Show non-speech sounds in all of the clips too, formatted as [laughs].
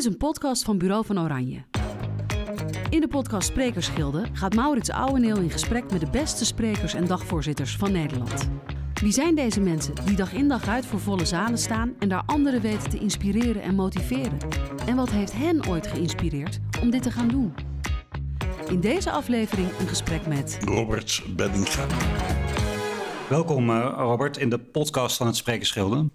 is een podcast van Bureau van Oranje. In de podcast Sprekersgilde gaat Maurits Ouweneel in gesprek met de beste sprekers en dagvoorzitters van Nederland. Wie zijn deze mensen die dag in dag uit voor volle zalen staan en daar anderen weten te inspireren en motiveren? En wat heeft hen ooit geïnspireerd om dit te gaan doen? In deze aflevering een gesprek met Robert Beddinga. Welkom uh, Robert in de podcast van het Sprekersgilde.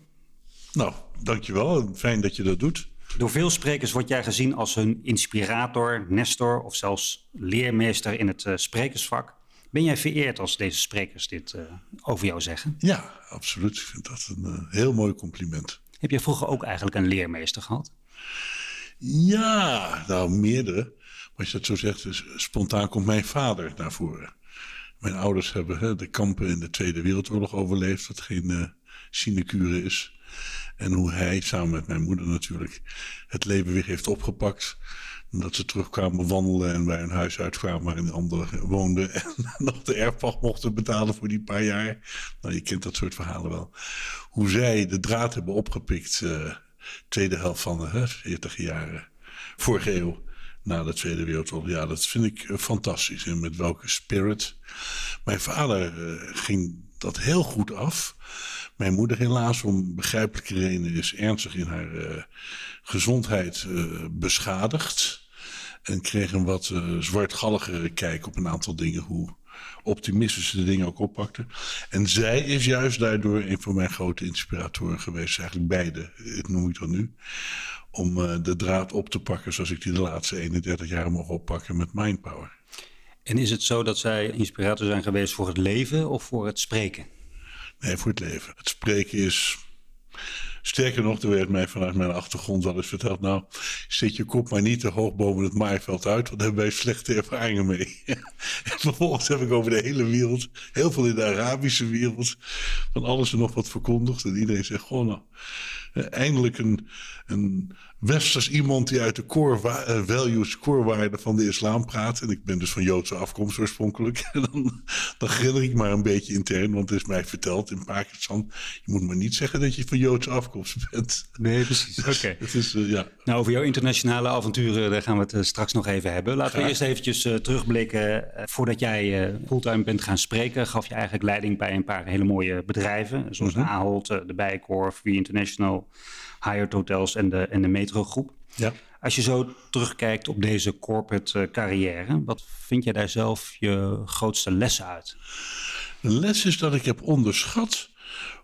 Nou, dankjewel. Fijn dat je dat doet. Door veel sprekers word jij gezien als hun inspirator, nestor of zelfs leermeester in het uh, sprekersvak. Ben jij vereerd als deze sprekers dit uh, over jou zeggen? Ja, absoluut. Ik vind dat een uh, heel mooi compliment. Heb je vroeger ook eigenlijk een leermeester gehad? Ja, nou meerdere. Als je dat zo zegt, dus spontaan komt mijn vader naar voren. Mijn ouders hebben hè, de kampen in de Tweede Wereldoorlog overleefd, wat geen uh, sinecure is. En hoe hij, samen met mijn moeder natuurlijk, het leven weer heeft opgepakt. Dat ze terugkwamen wandelen en bij hun huis uitkwamen waarin de anderen woonden. [laughs] En nog de erfpacht mochten betalen voor die paar jaar. Nou, je kent dat soort verhalen wel. Hoe zij de draad hebben opgepikt, uh, tweede helft van de hè, 40 jaren, vorige eeuw na de Tweede Wereldoorlog. Ja, dat vind ik uh, fantastisch. En met welke spirit. Mijn vader uh, ging dat heel goed af. Mijn moeder helaas, om begrijpelijke redenen, is ernstig in haar uh, gezondheid beschadigd. En kreeg een wat zwartgalligere kijk op een aantal dingen. Hoe optimistisch de dingen ook oppakte. En zij is juist daardoor een van mijn grote inspiratoren geweest. Eigenlijk beide, het noem ik dan nu om de draad op te pakken zoals ik die de laatste 31 jaar mocht oppakken met Mindpower. En is het zo dat zij inspirator zijn geweest voor het leven of voor het spreken? Nee, voor het leven. Het spreken is. Sterker nog, er werd mij vanuit mijn achtergrond wel eens verteld. Nou, zet je kop maar niet te hoog boven het maaiveld uit, want daar hebben wij slechte ervaringen mee. [laughs] en vervolgens heb ik over de hele wereld, heel veel in de Arabische wereld, van alles en nog wat verkondigd. En iedereen zegt gewoon nou, eindelijk een, een westers iemand die uit de core uh, values, core waarden van de islam praat. En ik ben dus van Joodse afkomst oorspronkelijk. [laughs] Dan, dan grinnik ik maar een beetje intern, want het is mij verteld in Pakistan. Je moet maar niet zeggen dat je van Joodse afkomst bent. Nee, precies. [laughs] Oké. Okay. Uh, ja. Nou, over jouw internationale avonturen, daar gaan we het uh, straks nog even hebben. Laten Graag. we eerst eventjes uh, terugblikken. voordat jij fulltime bent gaan spreken, gaf je eigenlijk leiding bij een paar hele mooie bedrijven. Zoals mm -hmm. Ahold, de Bijenkorf, We International, Hyatt Hotels en de, en de Metrogroep. Ja. Als je zo terugkijkt op deze corporate uh, carrière, wat vind jij daar zelf je grootste lessen uit? De les is dat ik heb onderschat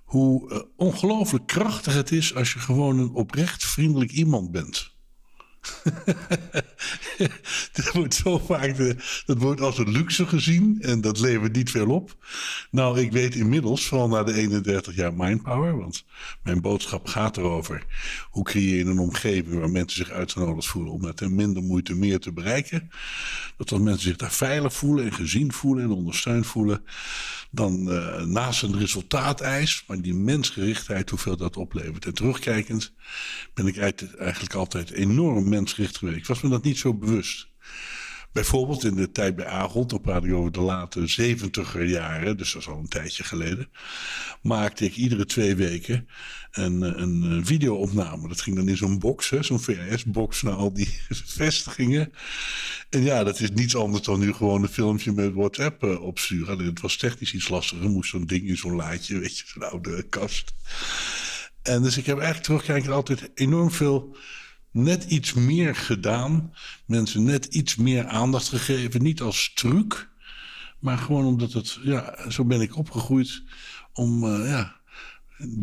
hoe uh, ongelooflijk krachtig het is als je gewoon een oprecht vriendelijk iemand bent. [laughs] dat wordt zo vaak de, dat wordt als een luxe gezien en dat levert niet veel op. Nou, ik weet inmiddels, vooral na de 31 jaar Mindpower, want mijn boodschap gaat erover hoe creëer je een omgeving waar mensen zich uitgenodigd voelen om met minder moeite meer te bereiken. Dat als mensen zich daar veilig voelen en gezien voelen en ondersteund voelen, dan uh, naast een resultaateis, maar die mensgerichtheid, hoeveel dat oplevert. En terugkijkend ben ik eigenlijk altijd enorm mensgericht geweest. Ik was me dat niet zo bewust. Bijvoorbeeld in de tijd bij Ahold, dan praat ik over de late zeventiger jaren, dus dat is al een tijdje geleden, maakte ik iedere twee weken een, een videoopname. Dat ging dan in zo'n box, zo'n VHS-box naar al die [laughs] vestigingen. En ja, dat is niets anders dan nu gewoon een filmpje met WhatsApp uh, opsturen. Alleen het was technisch iets lastiger. moest zo'n ding in zo'n laadje, weet je, zo'n oude kast. En dus ik heb eigenlijk terugkijkend altijd enorm veel net iets meer gedaan. Mensen net iets meer aandacht gegeven. Niet als truc, maar gewoon omdat het, ja, zo ben ik opgegroeid. Om, uh, ja,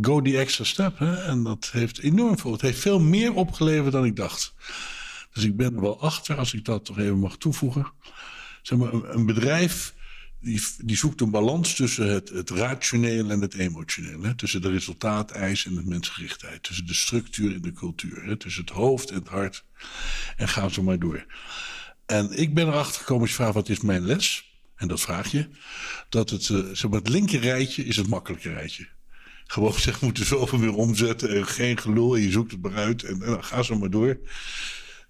go the extra step. Hè? En dat heeft enorm veel, het heeft veel meer opgeleverd dan ik dacht. Dus ik ben er wel achter, als ik dat toch even mag toevoegen. Zeg maar, een bedrijf die, die, zoekt een balans tussen het, het rationeel en het emotioneel. Hè? Tussen de resultaateis en de mensgerichtheid. Tussen de structuur en de cultuur. Hè? Tussen het hoofd en het hart. En gaan zo maar door. En ik ben erachter gekomen als je vraagt wat is mijn les? En dat vraag je. Dat het, uh, zeg het linker rijtje is het makkelijke rijtje. Gewoon [laughs] we moeten zoveel meer omzetten. En geen gelul. En je zoekt het maar uit. En, ga zo maar door.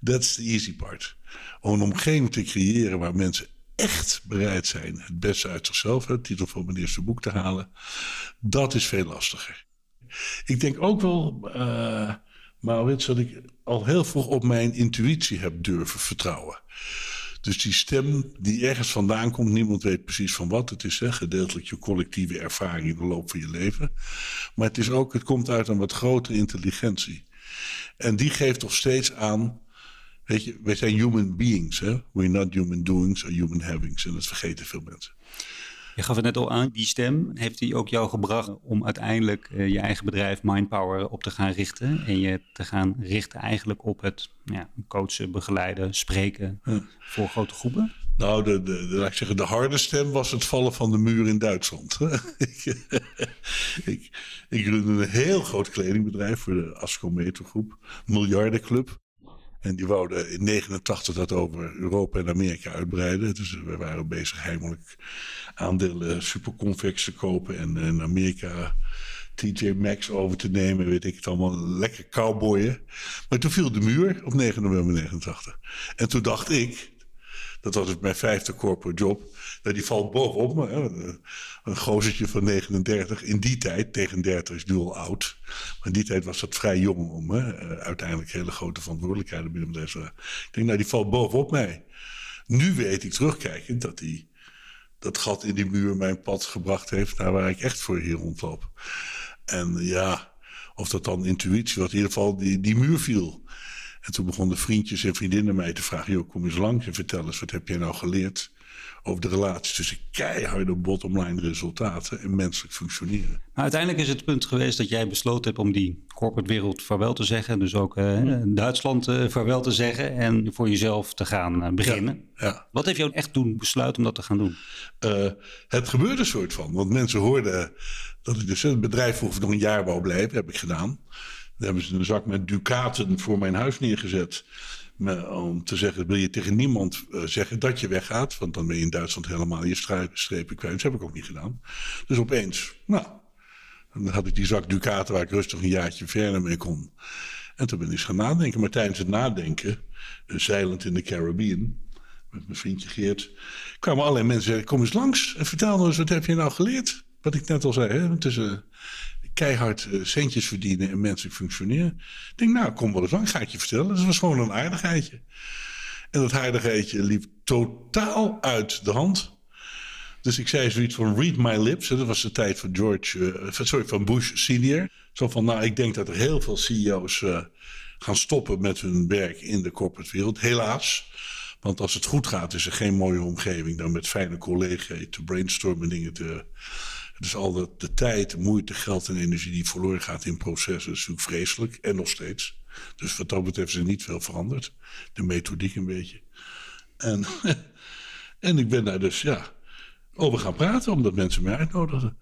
That's the easy part. Om een omgeving te creëren waar mensen echt bereid zijn het beste uit zichzelf, de titel van mijn eerste boek te halen, dat is veel lastiger. Ik denk ook wel uh, Maurits, dat ik al heel vroeg op mijn intuïtie heb durven vertrouwen. Dus die stem die ergens vandaan komt, niemand weet precies van wat het is. Hè? Gedeeltelijk je collectieve ervaring in de loop van je leven. Maar het, is ook, het komt uit een wat grotere intelligentie. En die geeft toch steeds aan. Weet je, wij zijn human beings. Hè? We're not human doings or human havings. En dat vergeten veel mensen. Je gaf het net al aan, die stem heeft die ook jou gebracht om uiteindelijk uh, je eigen bedrijf Mindpower op te gaan richten. En je te gaan richten eigenlijk op het ja, coachen, begeleiden, spreken voor grote groepen? Nou, de, de, de, laat ik zeggen, de harde stem was het vallen van de muur in Duitsland. [laughs] ik, ik, ik runde een heel groot kledingbedrijf voor de Ascometer groep, Miljardenclub. En die wouden in 89 dat over Europa en Amerika uitbreiden. Dus we waren bezig heimelijk aandelen superconvex te kopen en in Amerika TJ Maxx over te nemen, weet ik het allemaal, lekker cowboyen. Maar toen viel de muur op 9 november 89. En toen dacht ik, dat was mijn vijfde corporate job, dat die valt bovenop me. Een gozertje van 39, in die tijd, tegen 30 is nu al oud. Maar in die tijd was dat vrij jong om hè, uiteindelijk hele grote verantwoordelijkheden binnen deze. Ik denk, nou die valt bovenop mij. Nu weet ik terugkijkend dat die dat gat in die muur mijn pad gebracht heeft naar waar ik echt voor hier rondloop. En ja, of dat dan intuïtie was, in ieder geval die, die muur viel. En toen begonnen vriendjes en vriendinnen mij te vragen: joh, kom eens langs en vertel eens, wat heb jij nou geleerd over de relatie tussen keiharde bottomline resultaten en menselijk functioneren. Maar uiteindelijk is het punt geweest dat jij besloten hebt om die corporate wereld vaarwel te zeggen. Dus ook uh, Duitsland uh, vaarwel te zeggen en voor jezelf te gaan uh, beginnen. Ja, ja. Wat heeft jou echt doen besluiten om dat te gaan doen? het gebeurde een soort van. Want mensen hoorden dat ik dus het bedrijf vroeg nog een jaar wou blijven. Heb ik gedaan. Dan hebben ze een zak met ducaten voor mijn huis neergezet om te zeggen, wil je tegen niemand uh, zeggen dat je weggaat, want dan ben je in Duitsland helemaal je strepen kwijt. Dat heb ik ook niet gedaan. Dus opeens, nou, dan had ik die zak ducaten waar ik rustig een jaartje verder mee kon. En toen ben ik eens gaan nadenken. Maar tijdens het nadenken, zeilend in de Caribbean, met mijn vriendje Geert, kwamen allerlei mensen zeggen, kom eens langs en vertel nou eens, wat heb je nou geleerd? Wat ik net al zei, hè? tussen keihard uh, centjes verdienen en menselijk functioneren. Ik denk, nou, kom wel eens aan, ga ik je vertellen. Dat was gewoon een aardigheidje. En dat aardigheidje liep totaal uit de hand. Dus ik zei zoiets van read my lips. Dat was de tijd van George, uh, sorry, van Bush senior. Zo van, nou, ik denk dat er heel veel CEO's uh, gaan stoppen met hun werk in de corporate wereld. Helaas. Want als het goed gaat, is er geen mooie omgeving dan met fijne collega's te brainstormen, dingen te, dus al de, de tijd, moeite, geld en energie die verloren gaat in processen is natuurlijk vreselijk. En nog steeds. Dus wat dat betreft is er niet veel veranderd. De methodiek een beetje. En, [laughs] en ik ben daar dus ja, over gaan praten, omdat mensen mij uitnodigden.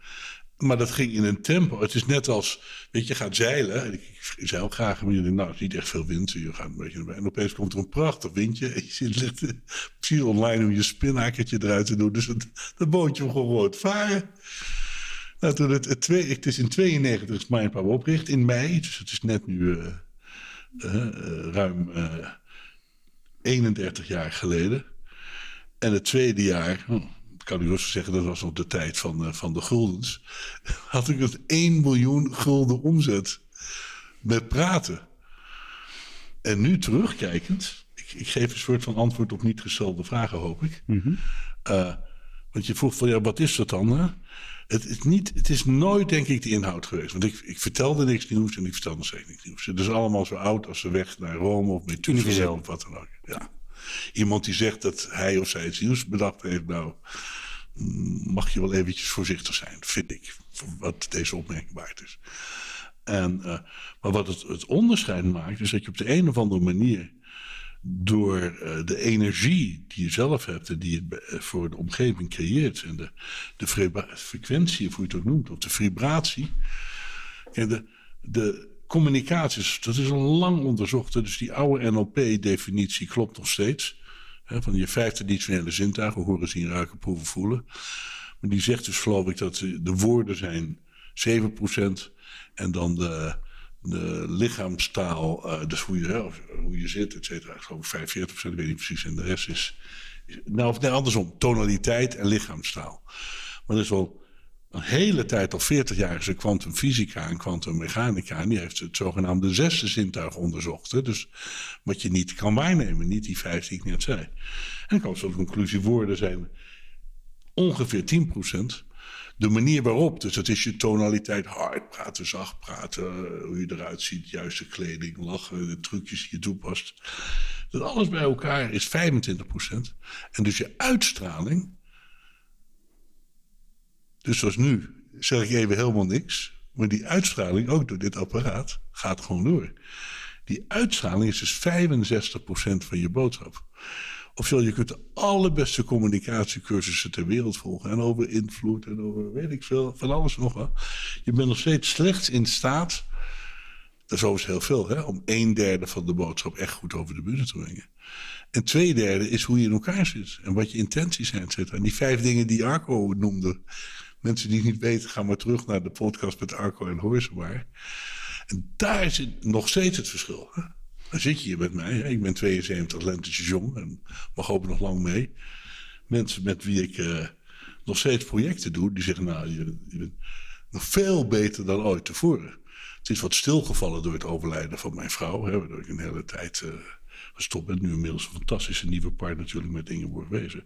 Maar dat ging in een tempo. Het is net als, weet je, gaat zeilen. Ik, ik zeil graag, maar je denkt, nou, het is niet echt veel wind. Je gaat een beetje. En opeens komt er een prachtig windje. [laughs] En je ziet precies online om je spinakertje eruit te doen. Dus het, dat bootje gewoon varen. Nou, toen het, het, twee, het is in 92 is Mindpower opgericht, in mei. Dus het is net nu uh, uh, ruim 31 jaar geleden. En het tweede jaar, hm, kan ik rustig zeggen, dat was nog de tijd van, van de guldens. [laughs] Had ik het 1 miljoen gulden omzet met praten. En nu terugkijkend, ik, ik, geef een soort van antwoord op niet gestelde vragen, hoop ik. Mm -hmm. Want je vroeg van ja, wat is dat dan? Hè? Het is, niet, het is nooit, denk ik, de inhoud geweest. Want ik, ik vertelde niks nieuws en ik vertelde nog steeds niks nieuws. Het is allemaal zo oud als de weg naar Rome of Methuselah of wat dan ook. Ja. Iemand die zegt dat hij of zij iets nieuws bedacht heeft, nou, mag je wel eventjes voorzichtig zijn, vind ik. Wat deze opmerking waard is. En, uh, maar wat het, het onderscheid maakt, is dat je op de een of andere manier door uh, de energie die je zelf hebt en die je uh, voor de omgeving creëert en de, de frequentie, of hoe je het ook noemt, of de vibratie. En de, de communicaties, dat is al lang onderzocht. Dus die oude NLP-definitie klopt nog steeds. Hè, van je vijfde traditionele zintuigen, horen, zien, ruiken, proeven, voelen. Maar die zegt dus geloof ik dat de woorden zijn 7% en dan de de lichaamstaal, uh, dus hoe je, hoe je zit, et cetera. Ik geloof 45 procent, weet niet precies. En de rest is, nou, of nee, andersom, tonaliteit en lichaamstaal. Maar dat is wel een hele tijd, al 40 jaar, is er kwantumfysica en kwantummechanica. En die heeft het zogenaamde zesde zintuig onderzocht. Hè? Dus wat je niet kan waarnemen, niet die vijf die ik net zei. En ik kan tot de conclusie, woorden zijn ongeveer 10%. De manier waarop, dus dat is je tonaliteit, hard praten, zacht praten, hoe je eruit ziet, juiste kleding, lachen, de trucjes die je toepast. Dat alles bij elkaar is 25%. En dus je uitstraling, dus zoals nu, zeg ik even helemaal niks. Maar die uitstraling, ook door dit apparaat, gaat gewoon door. Die uitstraling is dus 65% van je boodschap. Ofwel, je kunt de allerbeste communicatiecursussen ter wereld volgen. En over invloed en over weet ik veel, van alles nog wel. Je bent nog steeds slechts in staat, dat is overigens heel veel, hè, om een derde van de boodschap echt goed over de bühne te brengen. En twee derde is hoe je in elkaar zit en wat je intenties zijn, En die vijf dingen die Arco noemde, mensen die het niet weten, ga maar terug naar de podcast met Arco en hoor maar. En daar zit nog steeds het verschil. Hè? Dan zit je hier met mij. Ik ben 72 lentetjes jong en mag hopen nog lang mee. Mensen met wie ik uh, nog steeds projecten doe, die zeggen: Nou, je, bent nog veel beter dan ooit tevoren. Het is wat stilgevallen door het overlijden van mijn vrouw, hè, waardoor ik een hele tijd uh, gestopt ben. Nu inmiddels een fantastische nieuwe partner natuurlijk met Ingeborg Wezen.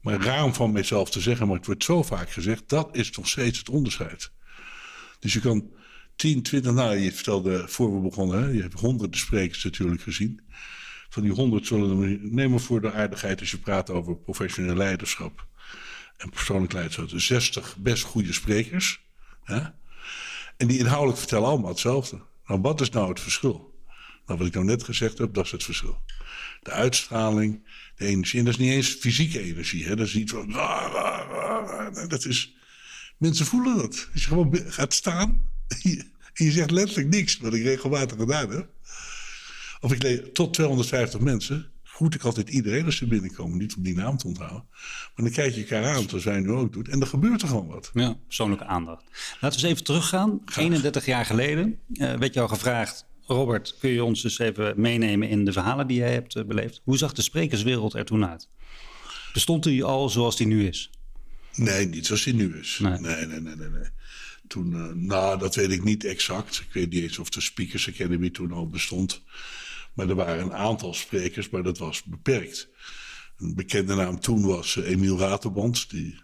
Maar raar van mezelf te zeggen, maar het wordt zo vaak gezegd, dat is nog steeds het onderscheid. Dus je kan 10, 20, nou je vertelde voor we begonnen, je hebt honderden sprekers natuurlijk gezien. Van die honderd zullen we nemen voor de aardigheid als je praat over professioneel leiderschap en persoonlijk leiderschap. 60 best goede sprekers. Hè? En die inhoudelijk vertellen allemaal hetzelfde. Nou, wat is nou het verschil? Nou, wat ik nou net gezegd heb, dat is het verschil. De uitstraling, de energie. En dat is niet eens fysieke energie. Hè? Dat is niet van... Dat is... Mensen voelen dat. Als je gewoon gaat staan [laughs] en je zegt letterlijk niks, wat ik regelmatig gedaan heb. Of ik lees tot 250 mensen. Groet ik altijd iedereen als ze binnenkomen. Niet om die naam te onthouden. Maar dan kijk je elkaar aan, zoals wij nu ook doen. En er gebeurt er gewoon wat. Ja, persoonlijke aandacht. Laten we eens even teruggaan. 31 jaar geleden uh, werd jou gevraagd Robert, kun je ons dus even meenemen in de verhalen die jij hebt eh, beleefd? Hoe zag de sprekerswereld er toen uit? Bestond die al zoals die nu is? Nee, niet zoals die nu is. Nee, nee, nee, nee. nee, Toen, uh, nou, dat weet ik niet exact. Ik weet niet eens of de Speakers Academy toen al bestond. Maar er waren een aantal sprekers, maar dat was beperkt. Een bekende naam toen was uh, Emiel Raterband. Die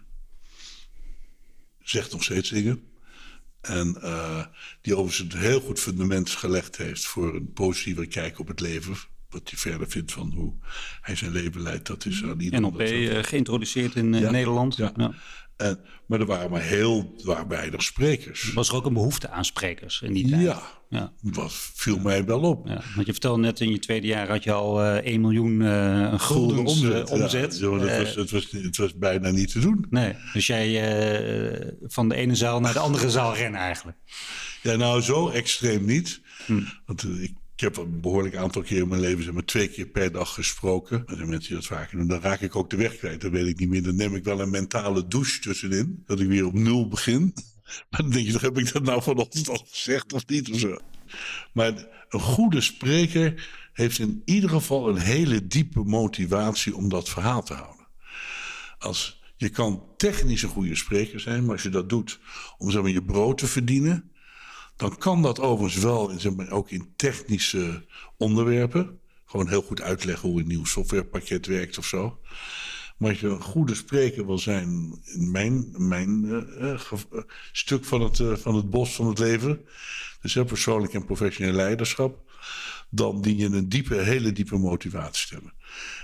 zegt nog steeds dingen. En uh, die overigens een heel goed fundament gelegd heeft voor een positieve kijk op het leven. Wat hij verder vindt van hoe hij zijn leven leidt, dat is aan iedereen. NLP geïntroduceerd in Nederland. Ja. ja. En, maar er waren maar heel waren weinig sprekers. Was er ook een behoefte aan sprekers in die tijd? Ja, ja. dat viel mij wel op. Ja, want je vertelde net in je tweede jaar had je al uh, 1 miljoen uh, gulden omzet. omzet. Ja, dat was, het, was, het was bijna niet te doen. Nee, dus jij van de ene zaal naar de andere zaal rennen eigenlijk. Ja, nou zo extreem niet. Hm. Want ik ik heb een behoorlijk aantal keer in mijn leven zeg maar, twee keer per dag gesproken. Er zijn mensen die dat vaker doen. Dan raak ik ook de weg kwijt. Dan weet ik niet meer. Dan neem ik wel een mentale douche tussenin. Dat ik weer op nul begin. [laughs] Maar dan denk je, heb ik dat nou vanochtend al gezegd of niet of zo. Maar een goede spreker heeft in ieder geval een hele diepe motivatie om dat verhaal te houden. Als, je kan technisch een goede spreker zijn, maar als je dat doet om zeg maar, je brood te verdienen dan kan dat overigens wel maar, ook in technische onderwerpen. Gewoon heel goed uitleggen hoe een nieuw softwarepakket werkt of zo. Maar als je een goede spreker wil zijn in mijn, mijn uh, uh, stuk van het, van het bos van het leven, dus heel persoonlijk en professioneel leiderschap, dan dien je een diepe, hele diepe motivatie te hebben.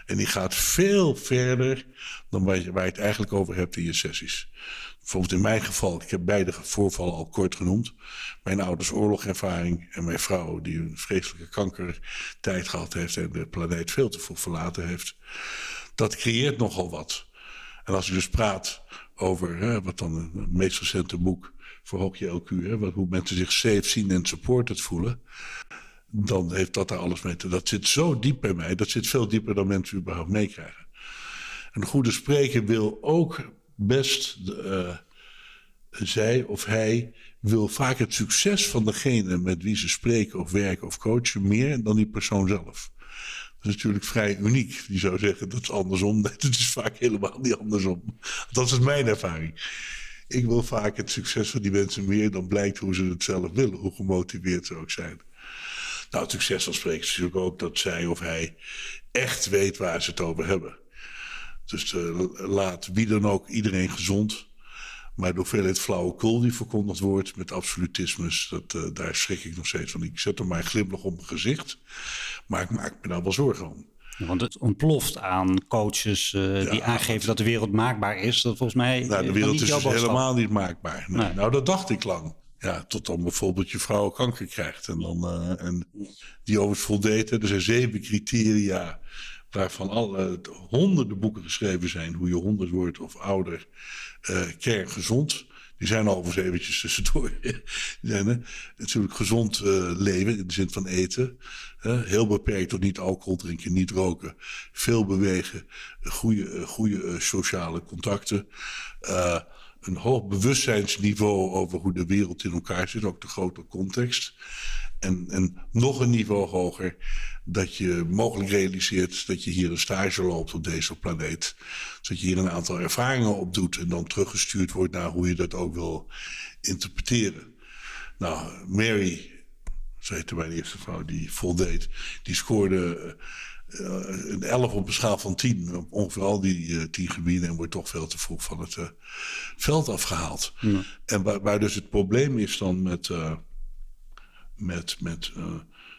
En die gaat veel verder dan waar je, waar je het eigenlijk over hebt in je sessies bijvoorbeeld in mijn geval, ik heb beide voorvallen al kort genoemd. Mijn ouders oorlogervaring en mijn vrouw, die een vreselijke kankertijd gehad heeft en de planeet veel te vroeg verlaten heeft. Dat creëert nogal wat. En als ik dus praat over hè, wat dan het meest recente boek Verhoog je LQ, hè, wat, hoe mensen zich safe zien en supported voelen. Dan heeft dat daar alles mee te Dat zit zo diep bij mij, dat zit veel dieper dan mensen überhaupt meekrijgen. Een goede spreker wil ook best uh, zij of hij wil vaak het succes van degene met wie ze spreken of werken of coachen meer dan die persoon zelf. Dat is natuurlijk vrij uniek. Die zou zeggen dat is andersom. [laughs] Het is vaak helemaal niet andersom. Dat is mijn ervaring. ik wil vaak het succes van die mensen meer dan blijkt hoe ze het zelf willen, hoe gemotiveerd ze ook zijn. Nou, het succes van spreken is natuurlijk ook dat zij of hij echt weet waar ze het over hebben. Dus uh, laat wie dan ook iedereen gezond. Maar de hoeveelheid flauwekul die verkondigd wordt met absolutismes, dat, uh, daar schrik ik nog steeds van. Ik zet er maar een glimlach op mijn gezicht, maar ik maak me daar wel zorgen om. Want het ontploft aan coaches uh, die aangeven dat de wereld maakbaar is. Dat volgens mij. Nou, de wereld is dus helemaal niet maakbaar. Nee. Nee. Nou, dat dacht ik lang. Ja, tot dan bijvoorbeeld je vrouw kanker krijgt. En, dan, uh, en die overigens voldeed. Er zijn zeven criteria waarvan alle honderden boeken geschreven zijn. Hoe je honderd wordt of ouder uh, kerngezond. Die zijn overigens eventjes tussendoor. [laughs] Zijn natuurlijk gezond uh, leven in de zin van eten. Hè, heel beperkt tot niet alcohol drinken, niet roken. Veel bewegen. Goede, goede sociale contacten. Uh, een hoog bewustzijnsniveau over hoe de wereld in elkaar zit, ook de grote context. En, en nog een niveau hoger, dat je mogelijk realiseert dat je hier een stage loopt op deze planeet. Zodat je hier een aantal ervaringen op doet en dan teruggestuurd wordt naar hoe je dat ook wil interpreteren. Nou, Mary, zo heette mijn eerste vrouw, die voldeed, die scoorde uh, een 11 op een schaal van 10. Op ongeveer al die uh, 10 gebieden en wordt toch veel te vroeg van het uh, veld afgehaald. Ja. En waar, waar, dus het probleem is dan met, met, met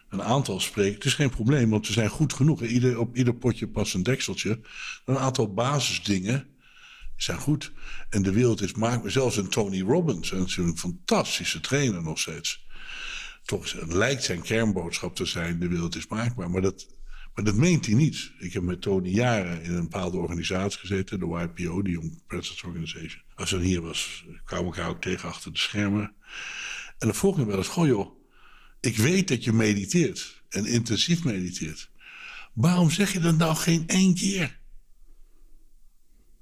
een aantal sprekers. Het is geen probleem, want ze zijn goed genoeg. Ieder, op ieder potje past een dekseltje. Een aantal basisdingen zijn goed. En de wereld is maakbaar. Zelfs een Tony Robbins, en een fantastische trainer nog steeds. Toch lijkt zijn kernboodschap te zijn: de wereld is maakbaar. Maar dat, maar dat meent hij niet. Ik heb met Tony jaren in een bepaalde organisatie gezeten, de YPO, de Young Presidents Organization. Als hij hier was, kwam ik elkaar ook tegen achter de schermen. En dan vroeg ik wel eens: Goh, joh, ik weet dat je mediteert en intensief mediteert. Waarom zeg je dat nou geen één keer?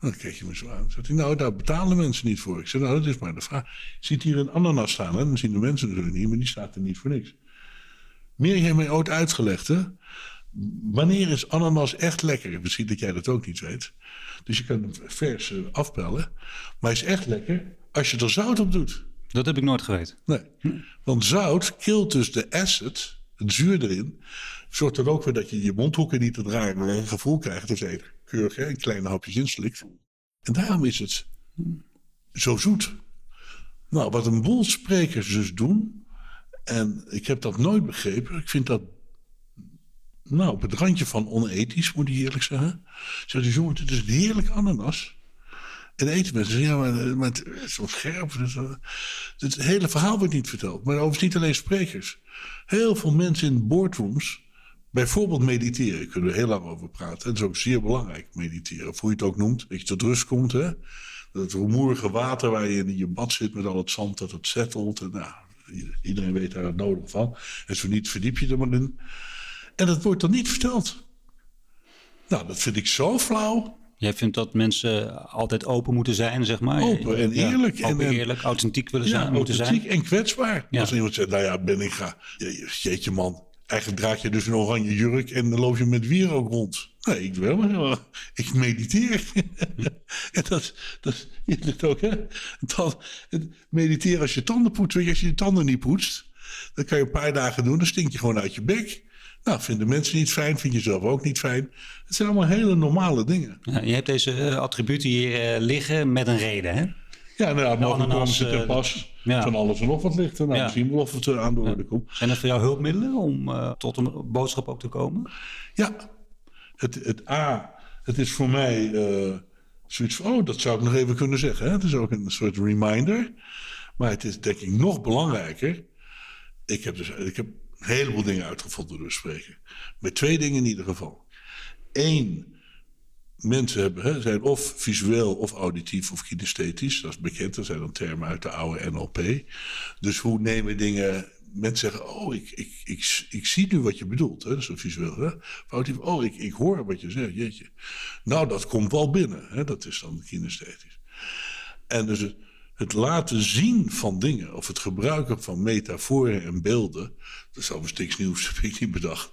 Dan keek je me zo aan. Zei hij, nou, daar betalen mensen niet voor. Ik zei, nou, dat is maar de vraag. Ziet hier een ananas staan, hè? dan zien de mensen natuurlijk niet, maar die staat er niet voor niks. Meer heeft mij ooit uitgelegd, hè? Wanneer is ananas echt lekker? Misschien dat jij dat ook niet weet. Dus je kan hem vers afpellen. Maar hij is echt lekker als je er zout op doet. Dat heb ik nooit geweten. Nee. Want zout kilt dus de acid, het zuur erin. Zorgt er ook voor dat je je mondhoeken niet te draaien, maar een gevoel krijgt. Dus even keurig hè, een kleine hapjes inslikt. En daarom is het zo zoet. Nou, wat een boel sprekers dus doen. En ik heb dat nooit begrepen. Ik vind dat nou, op het randje van onethisch, moet ik eerlijk zeggen. Zeg je, jongen, het is een heerlijk ananas. En eten mensen ja, maar, maar het is wel scherp. Dus, het hele verhaal wordt niet verteld. Maar overigens niet alleen sprekers. Heel veel mensen in boardrooms, bijvoorbeeld mediteren, kunnen we heel lang over praten. Dat is ook zeer belangrijk, mediteren. Of hoe je het ook noemt, dat je tot rust komt. Hè? Dat rumoerige water waar je in je bad zit met al het zand, dat het settelt. En, nou, iedereen weet daar het nodig van. En zo niet, verdiep je er maar in. En dat wordt dan niet verteld. Nou, dat vind ik zo flauw. Jij vindt dat mensen altijd open moeten zijn, zeg maar? Open en eerlijk. Ja, open, en, eerlijk, authentiek willen ja, zijn, moeten authentiek zijn. en kwetsbaar. Ja. Als iemand zegt, nou ja, ben ik ga. Jeetje man, eigenlijk draag je dus een oranje jurk en dan loop je met wierook rond. Nee, ik wel, maar ik mediteer. [laughs] en dat, dat je het ook, hè? Dan, mediteren als je tanden poetst. Weet je, als je je tanden niet poetst, dan kan je een paar dagen doen, dan stink je gewoon uit je bek. Nou, vinden mensen niet fijn, vind je zelf ook niet fijn. Het zijn allemaal hele normale dingen. Ja, je hebt deze uh, attributen hier uh, liggen met een reden, hè? Ja, nou, mogelijk komen ze ten pas. ja. Van alles en nog wat ligt er. Nou, Ja. misschien wel of het aan de orde komt. Zijn dat voor jou hulpmiddelen om uh, tot een boodschap ook te komen? Ja, het, het A, het is voor mij uh, zoiets van, oh, dat zou ik nog even kunnen zeggen. Hè? Het is ook een soort reminder. Maar het is denk ik nog belangrijker. Ik heb, dus, ik heb heleboel dingen uitgevonden door spreken. Met twee dingen in ieder geval. Eén, mensen hebben, hè, zijn of visueel of auditief of kinesthetisch. Dat is bekend, dat zijn dan termen uit de oude NLP. Dus hoe nemen dingen... Mensen zeggen, oh, ik, ik, ik, ik zie nu wat je bedoelt. Hè? Dat is zo visueel. Hè? Auditief, oh, ik, ik hoor wat je zegt. Jeetje. Nou, dat komt wel binnen. Hè? Dat is dan kinesthetisch. En dus het, het laten zien van dingen, of het gebruiken van metaforen en beelden, dat is overigens niks nieuws, heb ik niet bedacht.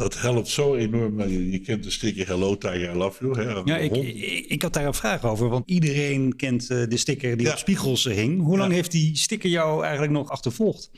Dat helpt zo enorm. Je, je kent de sticker Hello Tiger, I Love You. Hè, ja, ik, ik, ik, had daar een vraag over. Want iedereen kent uh, de sticker die op spiegels hing. Hoe lang heeft die sticker jou eigenlijk nog achtervolgd?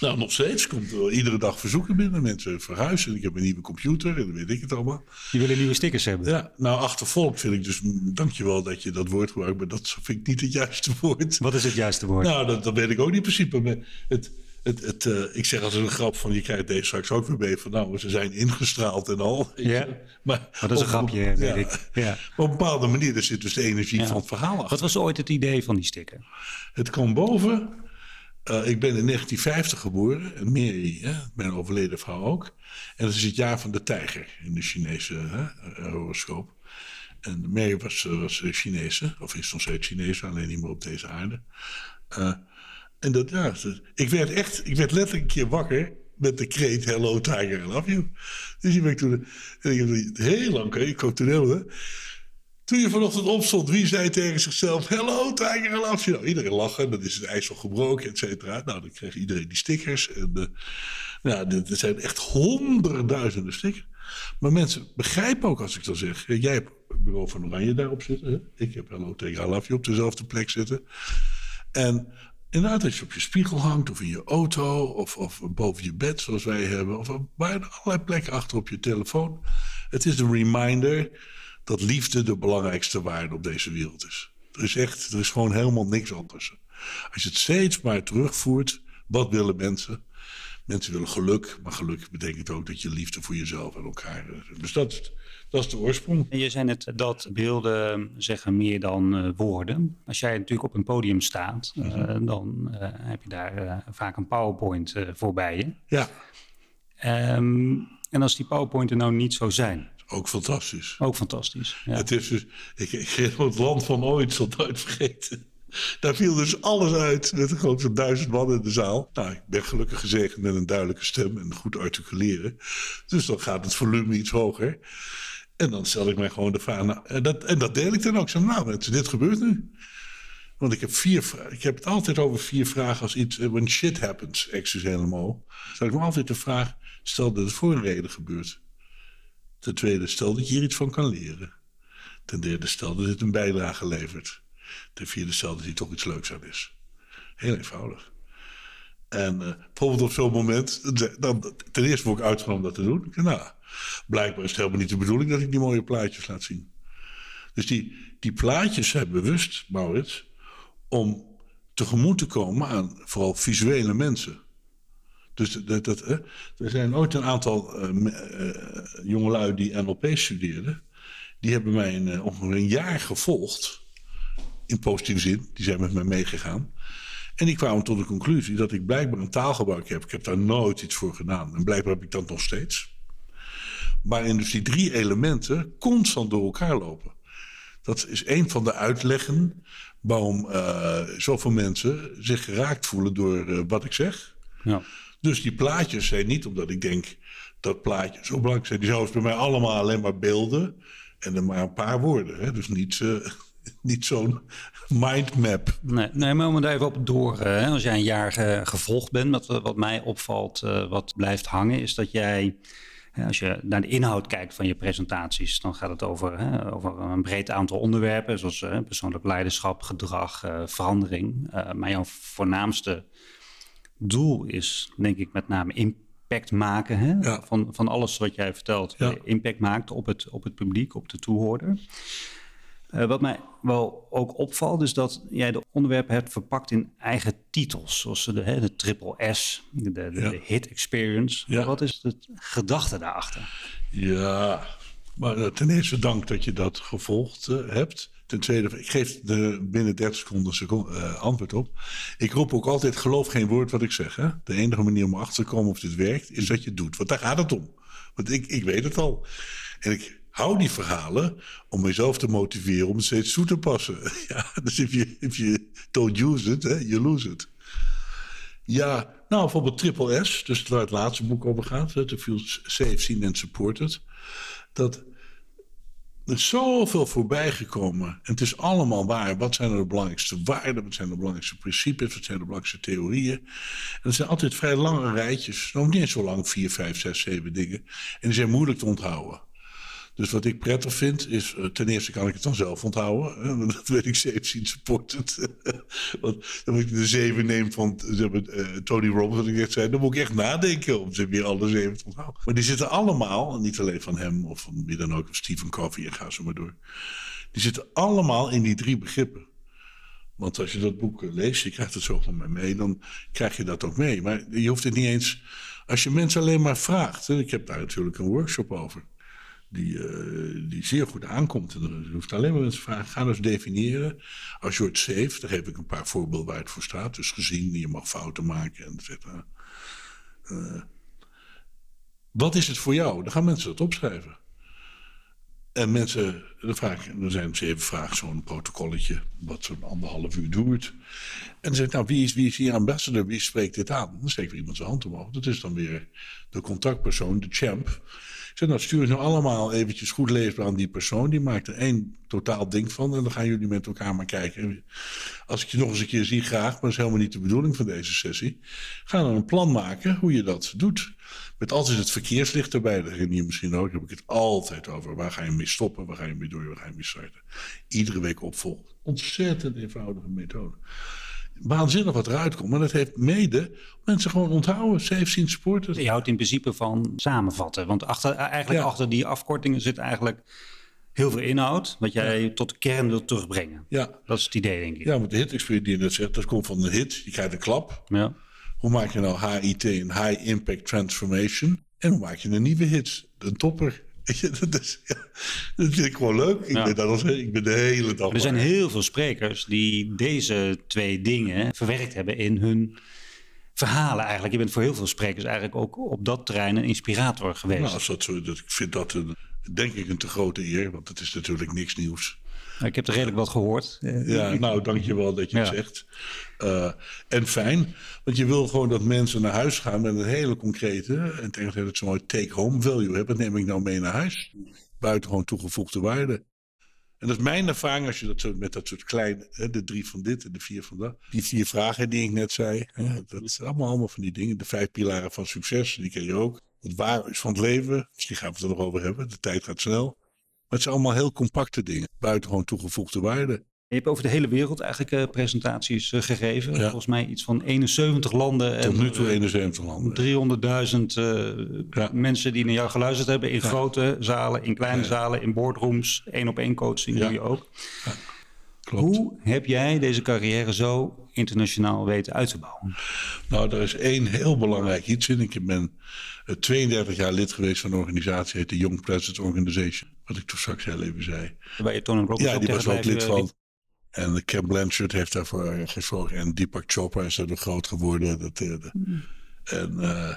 Nou, nog steeds. Komt er iedere dag verzoeken binnen. Mensen verhuizen. Ik heb een nieuwe computer en dan weet ik het allemaal. Die willen nieuwe stickers hebben? Ja, nou achtervolgd vind ik dus... Dankjewel dat je dat woord gebruikt, maar dat vind ik niet het juiste woord. Wat is het juiste woord? Nou, dat, dat weet ik ook niet in principe. Het, het, het, uh, ik zeg als een grap van je krijgt deze straks ook weer mee van nou, ze zijn ingestraald en al. Ja, maar, dat is een grapje, weet ik. Ja. op een bepaalde manier, er zit dus de energie van het verhaal achter. Wat was ooit het idee van die sticker? Het kwam boven. Uh, ik ben in 1950 geboren, en Mary, hè, mijn overleden vrouw ook. En dat is het jaar van de tijger in de Chinese hè, horoscoop. En Mary was, was Chinese, of is nog steeds Chinese, alleen niet meer op deze aarde. Uh, dat, ik werd echt, ik werd letterlijk een keer wakker met de kreet Hello Tiger, I love you. Dus die ben toen, heel lang, ik ook toneel, hè. Toen je vanochtend opstond, wie zei tegen zichzelf: Hello, Tiger, I love you? Nou, iedereen lachen, dan is het ijs al gebroken, et cetera. Nou, dan kreeg iedereen die stickers. En, uh, nou, er zijn echt honderdduizenden stickers. Maar mensen begrijpen ook als ik dan zeg: jij hebt het bureau van Oranje daarop zitten. Hè? Ik heb Hello, Tiger, I love you op dezelfde plek zitten. En Inderdaad, als je op je spiegel hangt of in je auto of, of boven je bed zoals wij hebben. Of bij allerlei plekken achter op je telefoon. Het is een reminder dat liefde de belangrijkste waarde op deze wereld is. Er is echt, er is gewoon helemaal niks anders. Als je het steeds maar terugvoert, wat willen mensen? Mensen willen geluk, maar geluk betekent ook dat je liefde voor jezelf en elkaar. Dus dat is dat is de oorsprong. En je zei net dat beelden zeggen meer dan uh, woorden. Als jij natuurlijk op een podium staat, uh, mm-hmm. dan uh, heb je daar vaak een PowerPoint voorbij je. Ja. Um, en als die PowerPoint er nou niet zo zijn. Ook fantastisch. Ook fantastisch. Ja. Het is dus, ik, ik ging het land van ooit, zal nooit vergeten. Daar viel dus alles uit. Met een grote duizend man in de zaal. Nou, ik ben gelukkig gezegend met een duidelijke stem en goed articuleren. Dus dan gaat het volume iets hoger. En dan stel ik mij gewoon de vraag. Nou, en, dat, en dat deel ik dan ook. Zo, nou, dit gebeurt nu. Want ik heb vier. Ik heb het altijd over vier vragen als iets. Eh, when shit happens, excuus helemaal. Stel ik me altijd de vraag. Stel dat het voor een reden gebeurt. Ten tweede, stel dat je hier iets van kan leren. Ten derde, stel dat het een bijdrage levert. Ten vierde, stel dat hier toch iets leuks aan is. Heel eenvoudig. En uh, bijvoorbeeld op zo'n moment, dan, ten eerste word ik uitgenomen dat te doen. Nou, Blijkbaar is het helemaal niet de bedoeling dat ik die mooie plaatjes laat zien. Dus die, die plaatjes zijn bewust, Maurits, om tegemoet te komen aan vooral visuele mensen. Dus dat, dat, er zijn ooit een aantal uh, jongelui die NLP studeerden. Die hebben mij ongeveer een jaar gevolgd. In positieve zin. Die zijn met mij meegegaan. En die kwamen tot de conclusie dat ik blijkbaar een taalgebruik heb. Ik heb daar nooit iets voor gedaan. En blijkbaar heb ik dat nog steeds waarin dus die drie elementen constant door elkaar lopen. Dat is een van de uitleggen waarom uh, zoveel mensen zich geraakt voelen door uh, wat ik zeg. Ja. Dus die plaatjes zijn niet omdat ik denk dat plaatjes zo belangrijk zijn. Die zijn bij mij allemaal alleen maar beelden en dan maar een paar woorden. Hè? Dus niet, uh, niet zo'n mindmap. Nee, nee, maar om er even op door. Hè? Als jij een jaar gevolgd bent, wat, wat mij opvalt, wat blijft hangen, is dat jij als je naar de inhoud kijkt van je presentaties, dan gaat het over, hè, over een breed aantal onderwerpen, zoals hè, persoonlijk leiderschap, gedrag, uh, verandering. Maar jouw voornaamste doel is, denk ik, met name impact maken hè, ja. van, van alles wat jij vertelt. Ja. Impact maakt op het, op het publiek, op de toehoorder. Uh, wat mij wel ook opvalt, is dat jij de onderwerpen hebt verpakt in eigen titels. Zoals de, hè, de triple S, de, de, ja. de hit experience. Ja. Wat is de gedachte daarachter? Ja, maar uh, ten eerste dank dat je dat gevolgd uh, hebt. Ten tweede, ik geef er binnen 30 seconden, seconden antwoord op. Ik roep ook altijd, geloof geen woord wat ik zeg. Hè? De enige manier om achter te komen of dit werkt, is dat je het doet. Want daar gaat het om. Want ik, ik weet het al. En ik hou die verhalen om mezelf te motiveren om het steeds toe te passen. [laughs] Ja, dus if you, if you don't use it, hè, you lose it. Ja, nou bijvoorbeeld Triple S, dus waar het laatste boek over gaat, The Feel Safe, Seen and Supported. Dat er zoveel voorbij gekomen. En het is allemaal waar. Wat zijn de belangrijkste waarden? Wat zijn de belangrijkste principes? Wat zijn de belangrijkste theorieën? En dat zijn altijd vrij lange rijtjes. Nog niet zo lang, vier, vijf, zes, zeven dingen. En die zijn moeilijk te onthouden. Dus wat ik prettig vind, is uh, ten eerste kan ik het dan zelf onthouden. Dat weet ik zeven zien supported. [laughs] Want dan moet ik de zeven neem van uh, Tony Robbins, wat ik net zei. Dan moet ik echt nadenken om ze weer alle zeven te onthouden. Maar die zitten allemaal, niet alleen van hem of van wie dan ook, of Stephen Covey en ga zo maar door. Die zitten allemaal in die drie begrippen. Want als je dat boek leest, je krijgt het zo van mij mee, dan krijg je dat ook mee. Maar je hoeft het niet eens, als je mensen alleen maar vraagt. Ik heb daar natuurlijk een workshop over die, uh, die zeer goed aankomt. En je hoeft alleen maar mensen te vragen, ga eens definiëren. Als je het safe, daar geef ik een paar voorbeelden waar het voor staat. Dus gezien, je mag fouten maken, et cetera. Uh, wat is het voor jou? Dan gaan mensen dat opschrijven. En mensen, dan, vraag dan zijn zeven vragen, zo'n protocolletje, wat zo'n anderhalf uur duurt. En dan zeg ik, nou, wie is, wie is hier ambassador? Wie spreekt dit aan? Dan steekt er iemand zijn hand omhoog. Dat is dan weer de contactpersoon, de champ. Zeg, nou stuur ze allemaal eventjes goed leesbaar aan die persoon. Die maakt er één totaal ding van. En dan gaan jullie met elkaar maar kijken. Als ik je nog eens een keer zie, graag. Maar dat is helemaal niet de bedoeling van deze sessie. Ga dan een plan maken hoe je dat doet. Met altijd het verkeerslicht erbij. Dat heb je misschien ook. Daar heb ik het altijd over. Waar ga je mee stoppen? Waar ga je mee door? Waar ga je mee starten? Iedere week opvolgen. Ontzettend eenvoudige methode waanzinnig wat eruit komt. Maar dat heeft mede mensen gewoon onthouden. Safe zien supporters. Je houdt in principe van samenvatten. Want achter, eigenlijk achter die afkortingen zit eigenlijk heel veel inhoud. Wat jij tot de kern wilt terugbrengen. Ja. Dat is het idee, denk ik. Ja, want de hit-experience die je net zegt, dat komt van de hit. Je krijgt een klap. Ja. Hoe maak je nou HIT, een High Impact Transformation? En hoe maak je een nieuwe hit? Een topper. Dat, is, ja, dat vind ik gewoon leuk. Ik, ben dat ik ben de hele dag. er zijn heel veel sprekers die deze twee dingen verwerkt hebben in hun verhalen eigenlijk. Je bent voor heel veel sprekers eigenlijk ook op dat terrein een inspirator geweest. Nou, als dat zo, dat, ik vind dat een, denk ik een te grote eer, want het is natuurlijk niks nieuws. Ik heb er redelijk wat gehoord. Ja, nou, dankjewel dat je het zegt. Uh, en fijn, want je wil gewoon dat mensen naar huis gaan met een hele concrete, en tegen het zo mooi take-home value hebben. neem ik nou mee naar huis. Buiten gewoon toegevoegde waarde. En dat is mijn ervaring als je dat met dat soort kleine, de drie van dit en de vier van dat. Die vier vragen die ik net zei, dat is allemaal, allemaal van die dingen. De vijf pilaren van succes, die ken je ook. Het waar is van het leven, misschien gaan we het er nog over hebben. De tijd gaat snel. Maar het zijn allemaal heel compacte dingen. Buitengewoon toegevoegde waarde. Je hebt over de hele wereld eigenlijk uh, presentaties uh, gegeven. Ja. Volgens mij iets van 71 landen. Tot nu toe 71 landen. 300.000 uh, ja. mensen die naar jou geluisterd hebben. In ja. grote zalen, in kleine zalen, in boardrooms. één op één coaching doe je ook. Klopt. Hoe heb jij deze carrière zo internationaal weten uit te bouwen? Nou, er is één heel belangrijk iets in. Ik ben 32 jaar lid geweest van een organisatie, heet de Young Presidents Organization. Wat ik toen straks heel even zei. Waar je Tony Robbins Ja, die was ook lid van. En Cam Blanchard heeft daarvoor gezorgd. En Deepak Chopra is er groot geworden. Dat, de, mm. En uh,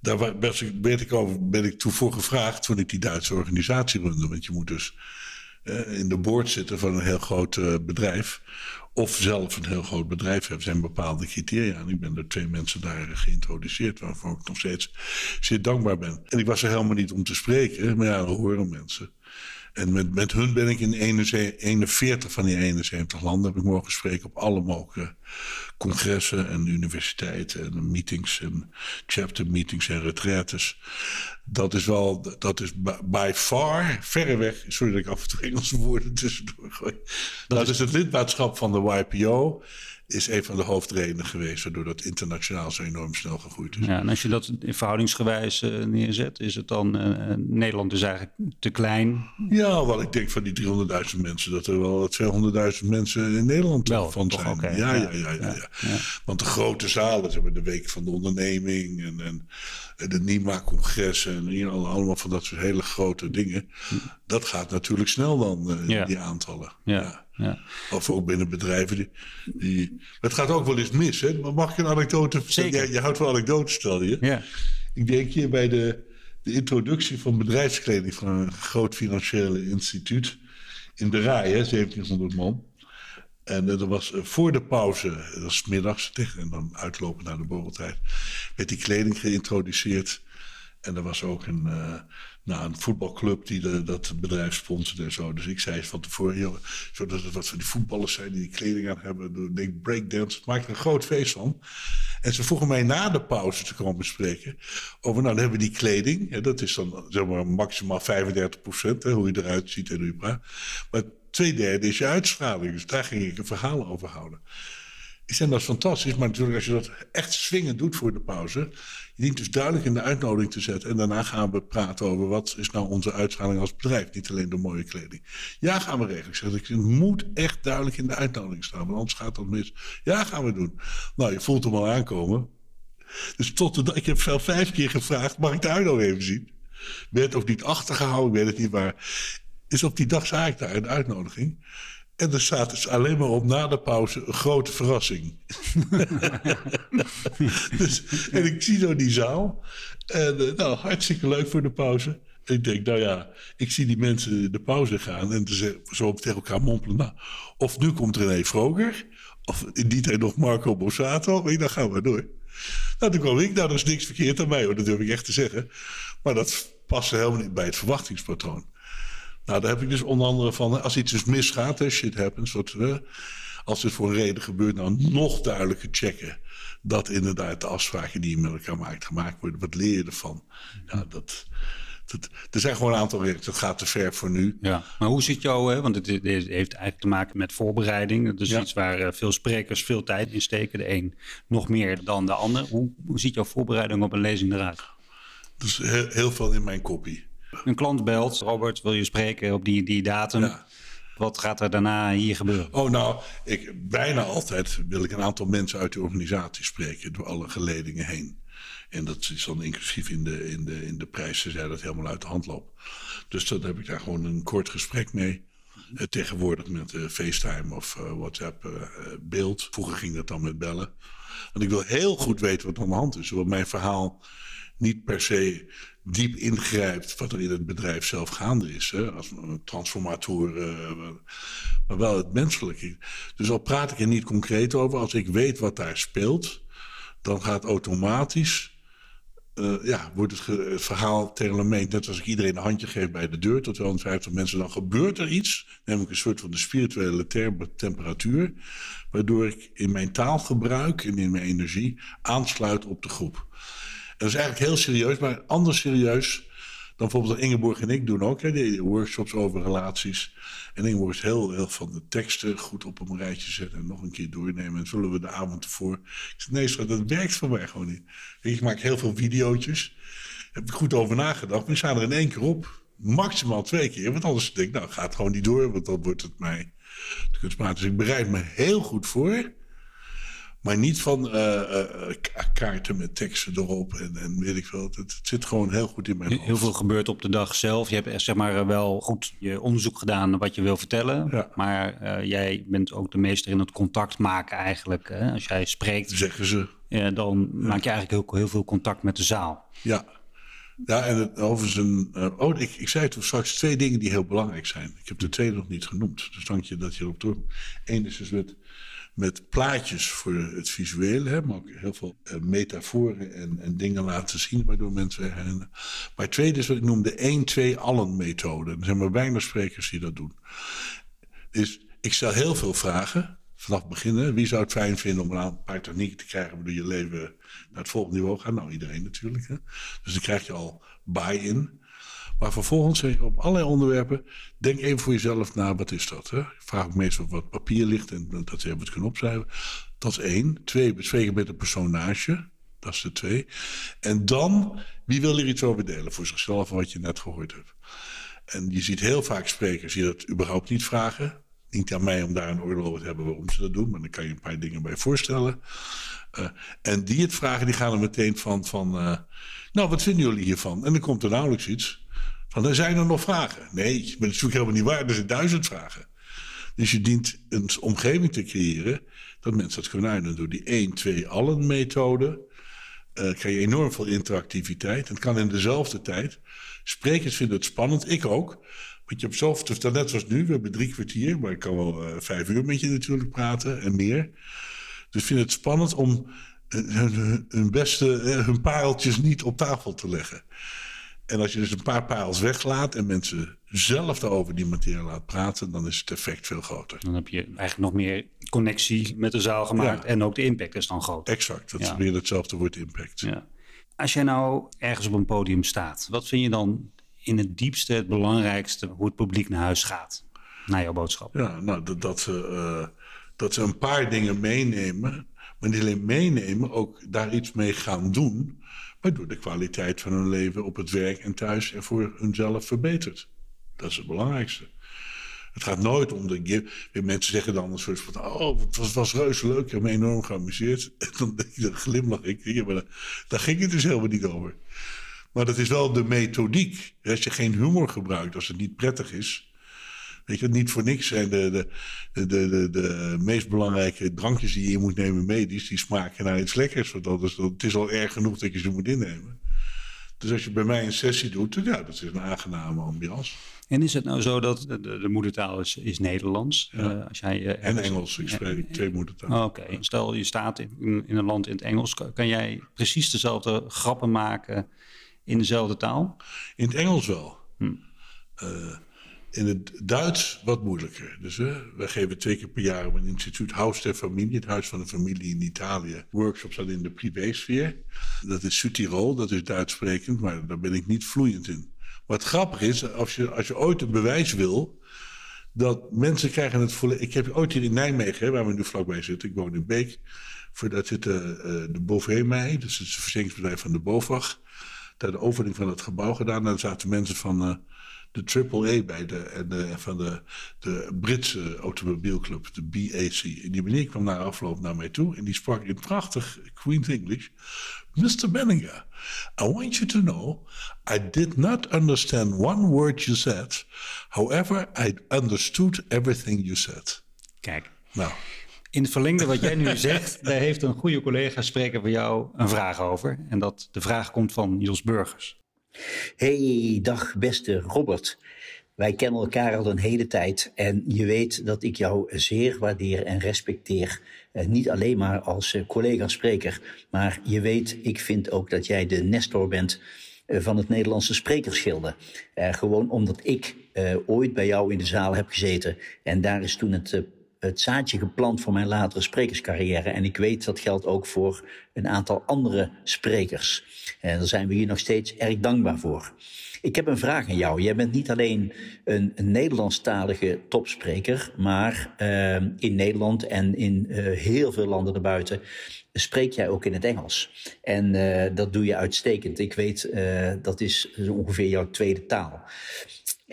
daar ben ik, over, ben ik toen voor gevraagd toen ik die Duitse organisatie runde. Want je moet dus uh, in de boord zitten van een heel groot uh, bedrijf. Of zelf een heel groot bedrijf hebben. zijn bepaalde criteria. En ik ben door twee mensen daar geïntroduceerd. Waarvoor ik nog steeds zeer dankbaar ben. En ik was er helemaal niet om te spreken. Maar ja, dat horen mensen. En met, met hun ben ik in 41 van die 71 landen heb ik mogen spreken op alle mogelijke congressen en universiteiten en meetings en chapter meetings en retraites. Dat is wel, dat is by far, verreweg, sorry dat ik af en toe Engelse woorden tussendoor gooi. Dat, dat is, is het lidmaatschap van de YPO is een van de hoofdredenen geweest waardoor dat internationaal zo enorm snel gegroeid is. Ja, en als je dat verhoudingsgewijs uh, neerzet, is het dan uh, Nederland is eigenlijk te klein? Ja, wel ik denk van die 300.000 mensen dat er wel 200.000 mensen in Nederland wel, van zijn. Okay. Ja, ja, ja, ja, ja, Want de grote zalen, ze hebben de week van de onderneming en, en de NIMA-congres en allemaal van dat soort hele grote dingen. Hm. Dat gaat natuurlijk snel dan, uh, die aantallen. ja. Ja. Of ook binnen bedrijven. Die, die, het gaat ook wel eens mis. Hè? Maar mag ik een anekdote vertellen? Je houdt van anekdotes, stel je. Ja. Ik denk hier bij de, de introductie van bedrijfskleding van een groot financieel instituut. In de rij, hè, 1700 man. En uh, er was uh, voor de pauze, dat was middags, en dan uitlopen naar de borreltijd, werd die kleding geïntroduceerd. En er was ook een, uh, nou, een voetbalclub die dat bedrijf sponsorde en zo. Dus ik zei van tevoren, zodat het wat van die voetballers zijn die die kleding aan hebben. Ik breakdance, maak er een groot feest van. En ze vroegen mij na de pauze te komen bespreken over, nou, dan hebben we die kleding. Dat is dan zeg maar maximaal 35 procent, hoe je eruit ziet en hoe je praat. Maar twee derde is je uitstraling. Dus daar ging ik een verhaal over houden. Ik zei, dat is fantastisch, maar natuurlijk als je dat echt swingend doet voor de pauze, je dient dus duidelijk in de uitnodiging te zetten. En daarna gaan we praten over wat is nou onze uitstraling als bedrijf. Niet alleen de mooie kleding. Ja, gaan we regelen. Ik zeg, het moet echt duidelijk in de uitnodiging staan. Want anders gaat dat mis. Ja, gaan we doen. Nou, je voelt hem al aankomen. Dus tot de ik heb zelf vijf keer gevraagd, mag ik de uitnodiging even zien? Werd ook niet achtergehouden, ik weet het niet waar. Dus op die dag zag ik daar een uitnodiging. En er staat dus alleen maar op na de pauze een grote verrassing. [laughs] dus, en ik zie zo die zaal. En uh, nou, hartstikke leuk voor de pauze. En ik denk, nou ja, ik zie die mensen de pauze gaan en ze zo tegen elkaar mompelen. Nou, of nu komt René Vroger, of in die tijd nog Marco Bossato. En dan gaan we door. Nou, toen kwam ik, nou, er is niks verkeerd aan mij hoor, dat durf ik echt te zeggen. Maar dat paste helemaal niet bij het verwachtingspatroon. Nou, daar heb ik dus onder andere van, als iets dus misgaat, hè, shit happens, wat, als dit voor een reden gebeurt, nou nog duidelijker checken dat inderdaad de afspraken die je met elkaar maakt gemaakt worden. Wat leer je ervan? Ja, dat, dat, er zijn gewoon een aantal regels. Dat gaat te ver voor nu. Ja, maar hoe zit jouw, hè, want het heeft eigenlijk te maken met voorbereiding. Dat is iets waar eh, veel sprekers veel tijd in steken. De een nog meer dan de ander. Hoe, hoe ziet jouw voorbereiding op een lezing eruit? Dus heel, heel veel in mijn kopie. Een klant belt, Robert, wil je spreken op die, die datum? Wat gaat er daarna hier gebeuren? Oh, nou, ik, bijna altijd wil ik een aantal mensen uit de organisatie spreken, door alle geledingen heen. En dat is dan inclusief in de, in de, in de prijzen, zij dat helemaal uit de hand loopt. Dus dan heb ik daar gewoon een kort gesprek mee. Uh, tegenwoordig met uh, FaceTime of uh, WhatsApp beeld. Vroeger ging dat dan met bellen. Want ik wil heel goed weten wat er aan de hand is. Want mijn verhaal niet per se diep ingrijpt wat er in het bedrijf zelf gaande is. Hè? Als transformator, uh, maar wel het menselijke. Dus al praat ik er niet concreet over, als ik weet wat daar speelt, dan gaat automatisch. Uh, ja, wordt het, het verhaal terlemeen, net als ik iedereen een handje geef bij de deur tot 250 mensen, dan gebeurt er iets, namelijk een soort van de spirituele temperatuur, waardoor ik in mijn taalgebruik en in mijn energie aansluit op de groep. Dat is eigenlijk heel serieus, maar anders serieus bijvoorbeeld Ingeborg en ik doen ook. Hè, die workshops over relaties. En Ingeborg is heel, heel van de teksten goed op een rijtje zetten en nog een keer doornemen. En zullen we de avond ervoor. Ik zeg, nee, schat, dat werkt voor mij gewoon niet. Ik maak heel veel video's. Heb ik goed over nagedacht, maar staan er in één keer op. Maximaal twee keer. Want anders denk ik, nou, gaat gewoon niet door, want dan wordt het mij kunstmatig. Dus ik bereid me heel goed voor. Maar niet van uh, uh, kaarten met teksten erop en, en weet ik veel. Het, zit gewoon heel goed in mijn hoofd. Heel veel gebeurt op de dag zelf. Je hebt zeg maar wel goed je onderzoek gedaan wat je wil vertellen. Ja. Maar uh, jij bent ook de meester in het contact maken eigenlijk. Hè? Als jij spreekt, zeggen ze. Ja, dan maak je eigenlijk heel, heel veel contact met de zaal. Ja, ja, en het, overigens een. Uh, oh, ik, ik zei toen straks twee dingen die heel belangrijk zijn. Ik heb de tweede nog niet genoemd. Dus dank je dat je erop terug. Eén is dus met met plaatjes voor het visuele, hè, maar ook heel veel uh, metaforen en, en, dingen laten zien, waardoor mensen herinneren. Maar het tweede is wat ik noem de 1, 2, allen methode. Er zijn maar weinig sprekers die dat doen. Dus ik stel heel veel vragen vanaf het begin. Wie zou het fijn vinden om een paar technieken te krijgen waardoor je leven naar het volgende niveau gaat? Nou, iedereen natuurlijk. Hè. Dus dan krijg je al buy-in. Maar vervolgens zeg je op allerlei onderwerpen, denk even voor jezelf na, wat is dat? Hè? Ik vraag ook meestal wat papier ligt en dat ze het kunnen opschrijven. Dat is één. Twee, bespreken met een personage. Dat is de twee. En dan, wie wil er iets over delen voor zichzelf wat je net gehoord hebt? En je ziet heel vaak sprekers die dat überhaupt niet vragen. Niet aan mij om daar een oordeel over te hebben waarom ze dat doen, maar dan kan je een paar dingen bij voorstellen. Uh, en die het vragen, die gaan er meteen van, van uh, nou, wat vinden jullie hiervan? En dan komt er nauwelijks iets. Van, zijn er nog vragen. Nee, maar dat is natuurlijk helemaal niet waar. Er zijn duizend vragen. Dus je dient een omgeving te creëren dat mensen dat kunnen uitdoen. Door die 1, 2, allen methode uh, krijg je enorm veel interactiviteit. Het kan in dezelfde tijd. Sprekers vinden het spannend, ik ook. Want je hebt zelf, net zoals nu, we hebben drie kwartier, maar ik kan wel uh, vijf uur met je natuurlijk praten en meer. Dus ik vind het spannend om hun, hun beste, hun pareltjes niet op tafel te leggen. En als je dus een paar parels weglaat en mensen zelf daarover die materie laat praten, dan is het effect veel groter. Dan heb je eigenlijk nog meer connectie met de zaal gemaakt en ook de impact is dan groter. Exact, dat is weer hetzelfde woord impact. Ja. Als jij nou ergens op een podium staat, wat vind je dan in het diepste het belangrijkste hoe het publiek naar huis gaat? Naar jouw boodschap. Ja, nou, dat, dat, ze, uh, dat ze een paar dingen meenemen, maar niet alleen meenemen, ook daar iets mee gaan doen, de kwaliteit van hun leven op het werk en thuis en voor hunzelf verbetert. Dat is het belangrijkste. Het gaat nooit om de. Mensen zeggen dan een soort van. Oh, het was, was reuze leuk. Ik heb me enorm geamuseerd. [laughs] En dan, je, dan glimlach ik. Ja, maar daar, ging het dus helemaal niet over. Maar dat is wel de methodiek. Als je geen humor gebruikt, als het niet prettig is. Weet je, niet voor niks zijn de, de, de, de, de meest belangrijke drankjes die je moet nemen medisch, die smaken naar iets lekkers. Want dat is, het is al erg genoeg dat je ze moet innemen. Dus als je bij mij een sessie doet, ja, dat is een aangename ambiance. En is het nou zo dat de, de, moedertaal is, is Nederlands? Ja. Uh, als jij, uh, en Engels. Ik spreek twee moedertalen. Oké. Stel je staat in, in, een land in het Engels. Kan, jij precies dezelfde grappen maken in dezelfde taal? In het Engels wel. Hm. Uh, in het Duits wat moeilijker. Dus we geven twee keer per jaar op een instituut Huis der Familie, het huis van de familie in Italië, workshops in de privésfeer. Dat is Südtirol, dat is Duits sprekend, maar daar ben ik niet vloeiend in. Wat grappig is, als je, als je ooit een bewijs wil, dat mensen krijgen het voelen. Ik heb ooit hier in Nijmegen, waar we nu vlakbij zitten, ik woon in Beek, voor dat zit de, uh, de dus het is verzekeringsbedrijf van de BOVAG. Daar de opening van het gebouw gedaan. Daar zaten mensen van. Uh, de AAA bij de, en de, van de, de Britse automobielclub, de BAC. En die meneer kwam na afloop naar mij toe en die sprak in prachtig Queen's English. Mr. Benninger, I want you to know I did not understand one word you said. However, I understood everything you said. Kijk. Nou. In het verlengde wat jij nu [laughs] zegt, daar heeft een goede collega spreker van jou een vraag over. En dat de vraag komt van Niels Burgers. Hey, dag beste Robert. Wij kennen elkaar al een hele tijd en je weet dat ik jou zeer waardeer en respecteer. Eh, niet alleen maar als eh, collega-spreker, maar je weet, ik vind ook dat jij de Nestor bent eh, van het Nederlandse sprekersschilde. gewoon omdat ik ooit bij jou in de zaal heb gezeten en daar is toen het het zaadje geplant voor mijn latere sprekerscarrière. En ik weet dat geldt ook voor een aantal andere sprekers. En daar zijn we hier nog steeds erg dankbaar voor. Ik heb een vraag aan jou. Jij bent niet alleen een, Nederlandstalige topspreker, maar uh, in Nederland en in uh, heel veel landen daarbuiten spreek jij ook in het Engels. En uh, dat doe je uitstekend. Ik weet, dat is ongeveer jouw tweede taal.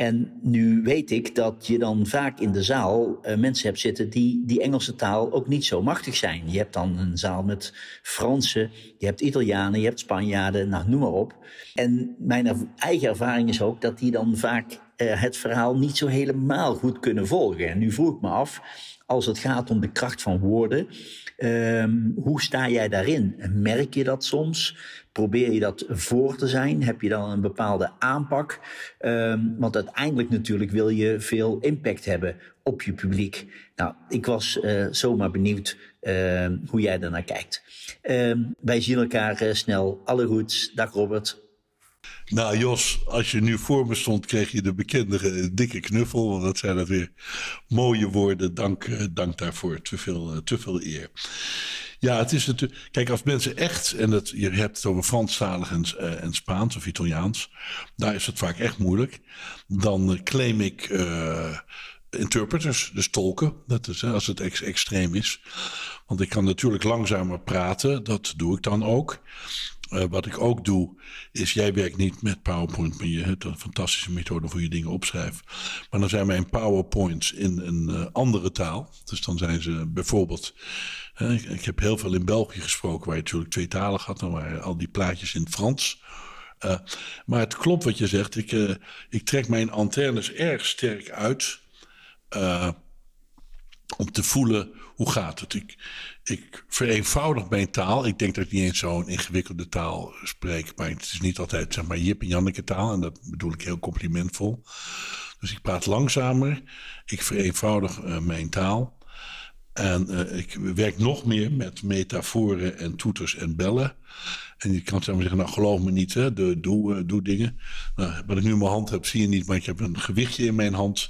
En nu weet ik dat je dan vaak in de zaal uh, mensen hebt zitten die die Engelse taal ook niet zo machtig zijn. Je hebt dan een zaal met Fransen, je hebt Italianen, je hebt Spanjaarden, nou noem maar op. En mijn eigen ervaring is ook dat die dan vaak uh, het verhaal niet zo helemaal goed kunnen volgen. En nu vroeg ik me af, als het gaat om de kracht van woorden, um, hoe sta jij daarin? Merk je dat soms? Probeer je dat voor te zijn? Heb je dan een bepaalde aanpak? Um, want uiteindelijk natuurlijk wil je veel impact hebben op je publiek. Nou, ik was uh, zomaar benieuwd uh, hoe jij daarnaar kijkt. Uh, wij zien elkaar uh, snel. Alle goeds. Dag Robert. Nou Jos, als je nu voor me stond, kreeg je de bekende dikke knuffel. Want dat zijn dat weer mooie woorden. Dank, dank daarvoor. Te veel, te veel eer. Ja, het is natuurlijk. Kijk, als mensen echt, en dat, je hebt het over Franstalig en, uh, en Spaans of Italiaans, daar is het vaak echt moeilijk. Dan uh, claim ik uh, interpreters, dus tolken, dat is, als het ex extreem is. Want ik kan natuurlijk langzamer praten, dat doe ik dan ook. Uh, wat ik ook doe, is jij werkt niet met PowerPoint, maar je hebt een fantastische methode voor je dingen opschrijven. Maar dan zijn mijn PowerPoints in een uh, andere taal. Dus dan zijn ze bijvoorbeeld ik heb heel veel in België gesproken, waar je natuurlijk tweetalig had. Dan waren al die plaatjes in het Frans. Maar het klopt wat je zegt. Ik, ik trek mijn antennes erg sterk uit. Om te voelen hoe gaat het. Ik, ik vereenvoudig mijn taal. Ik denk dat ik niet eens zo'n ingewikkelde taal spreek. Maar het is niet altijd zeg maar Jip en Janneke taal. En dat bedoel ik heel complimentvol. Dus ik praat langzamer. Ik vereenvoudig mijn taal. En uh, ik werk nog meer met metaforen en toeters en bellen. En je kan zeg zeggen, nou geloof me niet, hè, doe, doe, uh, doe dingen. Nou, wat ik nu in mijn hand heb, zie je niet, maar ik heb een gewichtje in mijn hand.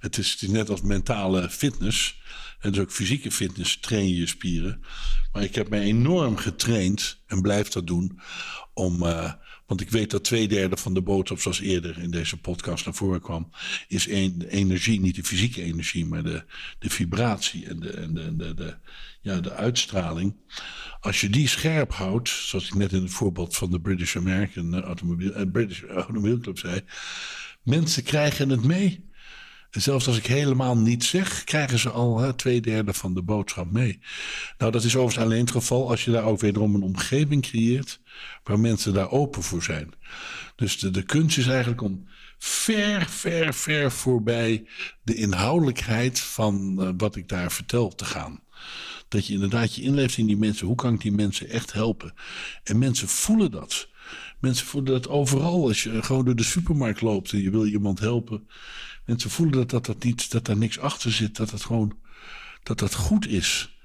Het is, het is net als mentale fitness. En dus ook fysieke fitness train je spieren. Maar ik heb mij enorm getraind en blijf dat doen om... Uh, want ik weet dat twee derde van de boodschap, zoals eerder in deze podcast naar voren kwam, is een, de energie, niet de fysieke energie, maar de, de vibratie en, de, en de, de, ja, de uitstraling. Als je die scherp houdt, zoals ik net in het voorbeeld van de British American Automobiel, uh, British Automobielclub zei, mensen krijgen het mee. Zelfs als ik helemaal niets zeg, krijgen ze al hè, twee derde van de boodschap mee. Nou, dat is overigens alleen het geval als je daar ook wederom een omgeving creëert waar mensen daar open voor zijn. Dus de, de kunst is eigenlijk om ver, ver, ver voorbij de inhoudelijkheid van uh, wat ik daar vertel te gaan. Dat je inderdaad je inleeft in die mensen. Hoe kan ik die mensen echt helpen? En mensen voelen dat. Mensen voelen dat overal. Als je gewoon door de supermarkt loopt en je wil iemand helpen. Mensen voelen dat, dat, dat, niet, dat daar niks achter zit. Dat dat gewoon dat dat goed is.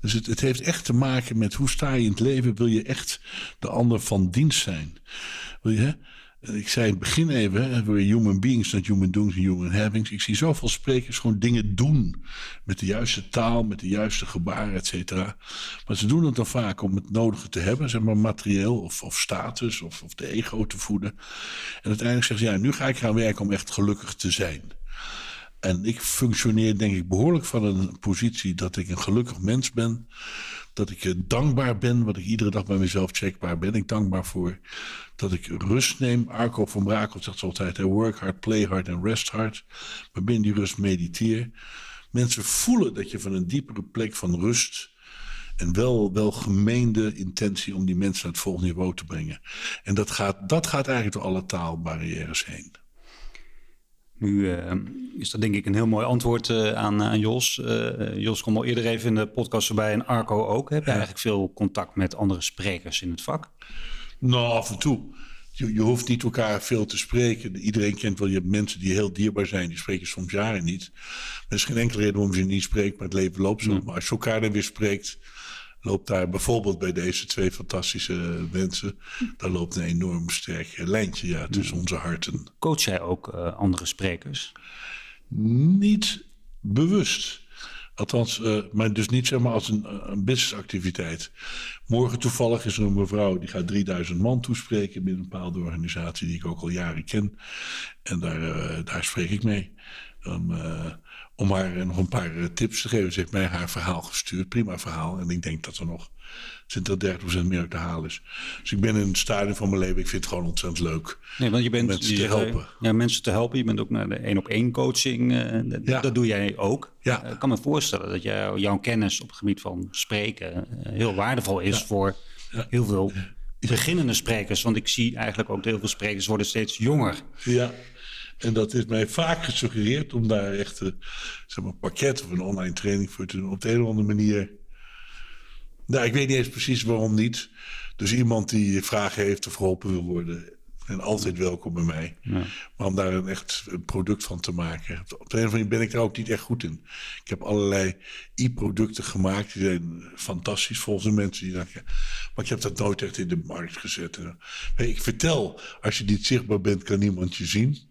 Dus het, het heeft echt te maken met hoe sta je in het leven. Wil je echt de ander van dienst zijn? Wil je, hè? Ik zei in het begin even, we human beings, not human doings and human havings. Ik zie zoveel sprekers gewoon dingen doen. Met de juiste taal, met de juiste gebaren, et cetera. Maar ze doen het dan vaak om het nodige te hebben, zeg maar materieel of, of status of, of de ego te voeden. En uiteindelijk zeggen ze, ja, nu ga ik gaan werken om echt gelukkig te zijn. En ik functioneer denk ik behoorlijk van een positie dat ik een gelukkig mens ben. Dat ik dankbaar ben, wat ik iedere dag bij mezelf check. Waar ben ik dankbaar voor? Dat ik rust neem. Arco van Brakel zegt altijd: work hard, play hard en rest hard. Maar binnen die rust mediteer. Mensen voelen dat je van een diepere plek van rust en wel, wel gemeende intentie om die mensen naar het volgende niveau te brengen. En dat gaat, dat gaat eigenlijk door alle taalbarrières heen. Nu uh, is dat denk ik een heel mooi antwoord uh, aan, aan, Jos. Uh, Jos kwam al eerder even in de podcast voorbij en Arco ook. Heb je ja. eigenlijk veel contact met andere sprekers in het vak? Nou, af en toe. Je, je, hoeft niet elkaar veel te spreken. Iedereen kent wel, je hebt mensen die heel dierbaar zijn. Die spreken soms jaren niet. Er is geen enkele reden waarom je niet spreekt, maar het leven loopt zo. Ja. Maar als je elkaar dan weer spreekt loopt daar bijvoorbeeld bij deze twee fantastische mensen, daar loopt een enorm sterk lijntje ja, tussen onze harten. Coach jij ook uh, andere sprekers? Niet bewust. Althans, uh, maar dus niet zeg maar als een, een businessactiviteit. Morgen toevallig is er een mevrouw die gaat 3000 man toespreken binnen een bepaalde organisatie die ik ook al jaren ken. En daar, uh, daar spreek ik mee. Um, om haar nog een paar eh, tips te geven. Ze heeft mij haar verhaal gestuurd. Prima verhaal. En ik denk dat er nog 20, 30% meer te halen is. Dus ik ben in het stadium van mijn leven. Ik vind het gewoon ontzettend leuk. Nee, want je bent mensen je, te helpen. Ja, mensen te helpen. Je bent ook naar de één op één coaching. Uh, ja. Dat doe jij ook. Ja. Uh, ik kan me voorstellen dat jouw kennis op het gebied van spreken uh, heel waardevol is ja. voor heel veel beginnende sprekers. Want ik zie eigenlijk ook dat heel veel sprekers worden steeds jonger. Ja. En dat is mij vaak gesuggereerd om daar echt een zeg maar, pakket of een online training voor te doen. Op de een of andere manier. Nou, ik weet niet eens precies waarom niet. Dus iemand die vragen heeft of geholpen wil worden. En altijd welkom bij mij. Ja. Maar om daar een echt een product van te maken. Op de een of andere manier ben ik daar ook niet echt goed in. Ik heb allerlei e-producten gemaakt. Die zijn fantastisch volgens de mensen die zeggen. Maar ik heb dat nooit echt in de markt gezet. Ik vertel, als je niet zichtbaar bent, kan niemand je zien.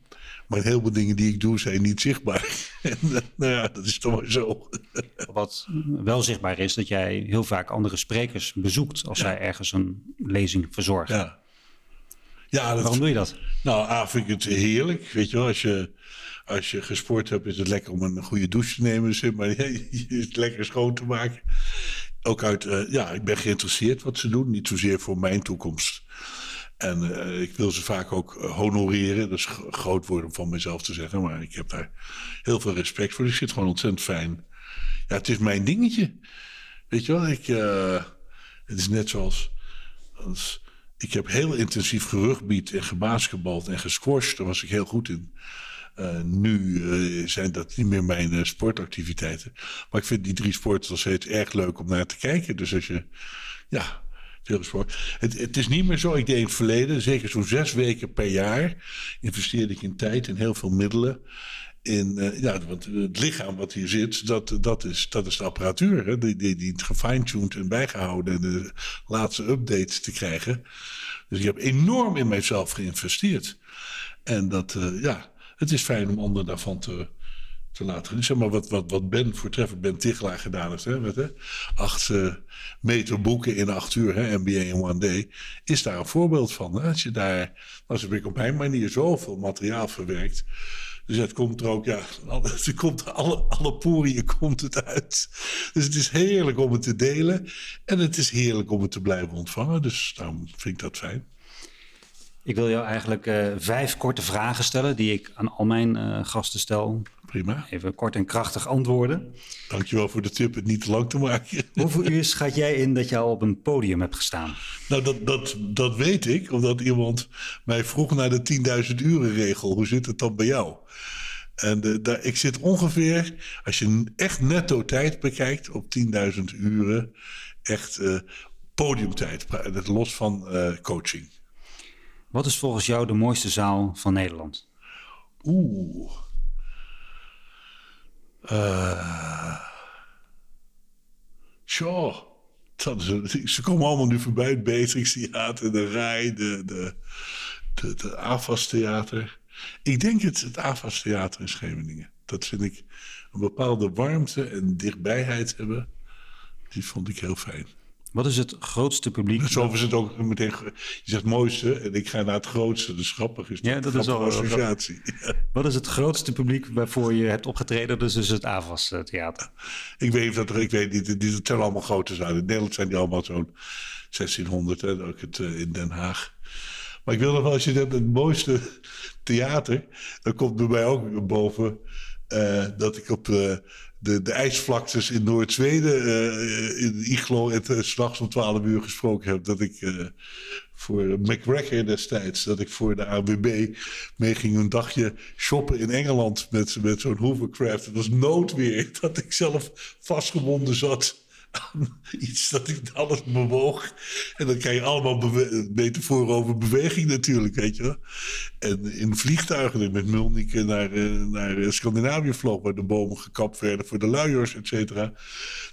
Maar heel veel dingen die ik doe zijn niet zichtbaar. [laughs] en, nou ja, dat is toch maar zo. Wat wel zichtbaar is, dat jij heel vaak andere sprekers bezoekt als ja. zij ergens een lezing verzorgen. Ja. Ja, dat, Waarom doe je dat? Nou, A, vind ik het heerlijk. Weet je wel, als je, als je gesport hebt, is het lekker om een goede douche te nemen. Dus, maar [laughs] je is het lekker schoon te maken. Ook uit, uh, ja, ik ben geïnteresseerd wat ze doen. Niet zozeer voor mijn toekomst. En uh, ik wil ze vaak ook uh, honoreren. Dat is groot woord om van mezelf te zeggen. Maar ik heb daar heel veel respect voor. Ik zit gewoon ontzettend fijn. Ja, het is mijn dingetje. Weet je wel, ik, uh, het is net zoals... Als, ik heb heel intensief gerugbied en gebasketbald en gesquashed. Daar was ik heel goed in. Nu zijn dat niet meer mijn sportactiviteiten. Maar ik vind die drie sporten nog steeds erg leuk om naar te kijken. Dus als je, ja, Het, het, is niet meer zo. Ik deed in het verleden, zeker zo'n zes weken per jaar, investeerde ik in tijd en heel veel middelen. in, uh, ja, want het lichaam wat hier zit, dat, dat, is, dat is de apparatuur. Hè? Die, die, die gefine-tuned en bijgehouden en de laatste updates te krijgen. Dus ik heb enorm in mijzelf geïnvesteerd. En dat, uh, ja, het is fijn om anderen daarvan te, te laten. Maar wat, wat, wat Ben voortreffend Ben Tichelaar gedaan heeft. Hè, met hè, acht uh, meter boeken in acht uur, hè, MBA in one day. Is daar een voorbeeld van. Hè? Als je daar, als ik op mijn manier zoveel materiaal verwerkt. Dus het komt er ook, ja, het [laughs] komt alle, alle poriën komt het uit. Dus het is heerlijk om het te delen. En het is heerlijk om het te blijven ontvangen. Dus daarom vind ik dat fijn. Ik wil jou eigenlijk uh, vijf korte vragen stellen die ik aan al mijn uh, gasten stel. Prima. Even kort en krachtig antwoorden. Dankjewel voor de tip het niet te lang te maken. [laughs] Hoeveel uur schat jij in dat je al op een podium hebt gestaan? Nou, dat, dat, dat weet ik, omdat iemand mij vroeg naar de 10.000 uren regel. Hoe zit het dan bij jou? En de, daar, ik zit ongeveer, als je echt netto tijd bekijkt, op 10.000 uren. Echt uh, podiumtijd, los van coaching. Wat is volgens jou de mooiste zaal van Nederland? Oeh. Uh. Ze komen allemaal nu voorbij. Het Beatrix Theater, de Rij, de, de, de, de AFAS Theater. Ik denk het, het AFAS Theater in Scheveningen. Dat vind ik een bepaalde warmte en dichtbijheid hebben. Die vond ik heel fijn. Wat is het grootste publiek? Zo is het ook meteen. Je zegt mooiste en ik ga naar het grootste. Dus grappig is dat. Ja, dat is al een associatie. [laughs] Wat is het grootste publiek waarvoor je hebt opgetreden? Dus is het AVAS eh, Theater. Ik weet, dat er, ik weet niet, die, zijn allemaal grote zalen. In Nederland zijn die allemaal zo'n 1600, hè, ook het, uh, in Den Haag. Maar ik wil nog wel, als je hebt het mooiste theater, dan komt bij mij ook boven uh, dat ik op de, de ijsvlaktes in Noord-Zweden, uh, in Iglo, het uh, s'nachts om 12 uur gesproken heb. Dat ik uh, voor McGregor destijds, dat ik voor de AWB mee ging een dagje shoppen in Engeland met, met zo'n hovercraft. Het was noodweer [laughs] dat ik zelf vastgebonden zat [laughs] iets dat ik alles bewoog. En dan kan je allemaal metaforen over beweging natuurlijk, weet je wel. En in vliegtuigen met Mulnike naar, uh, naar Scandinavië vloog... waar de bomen gekapt werden voor de luiers, et cetera.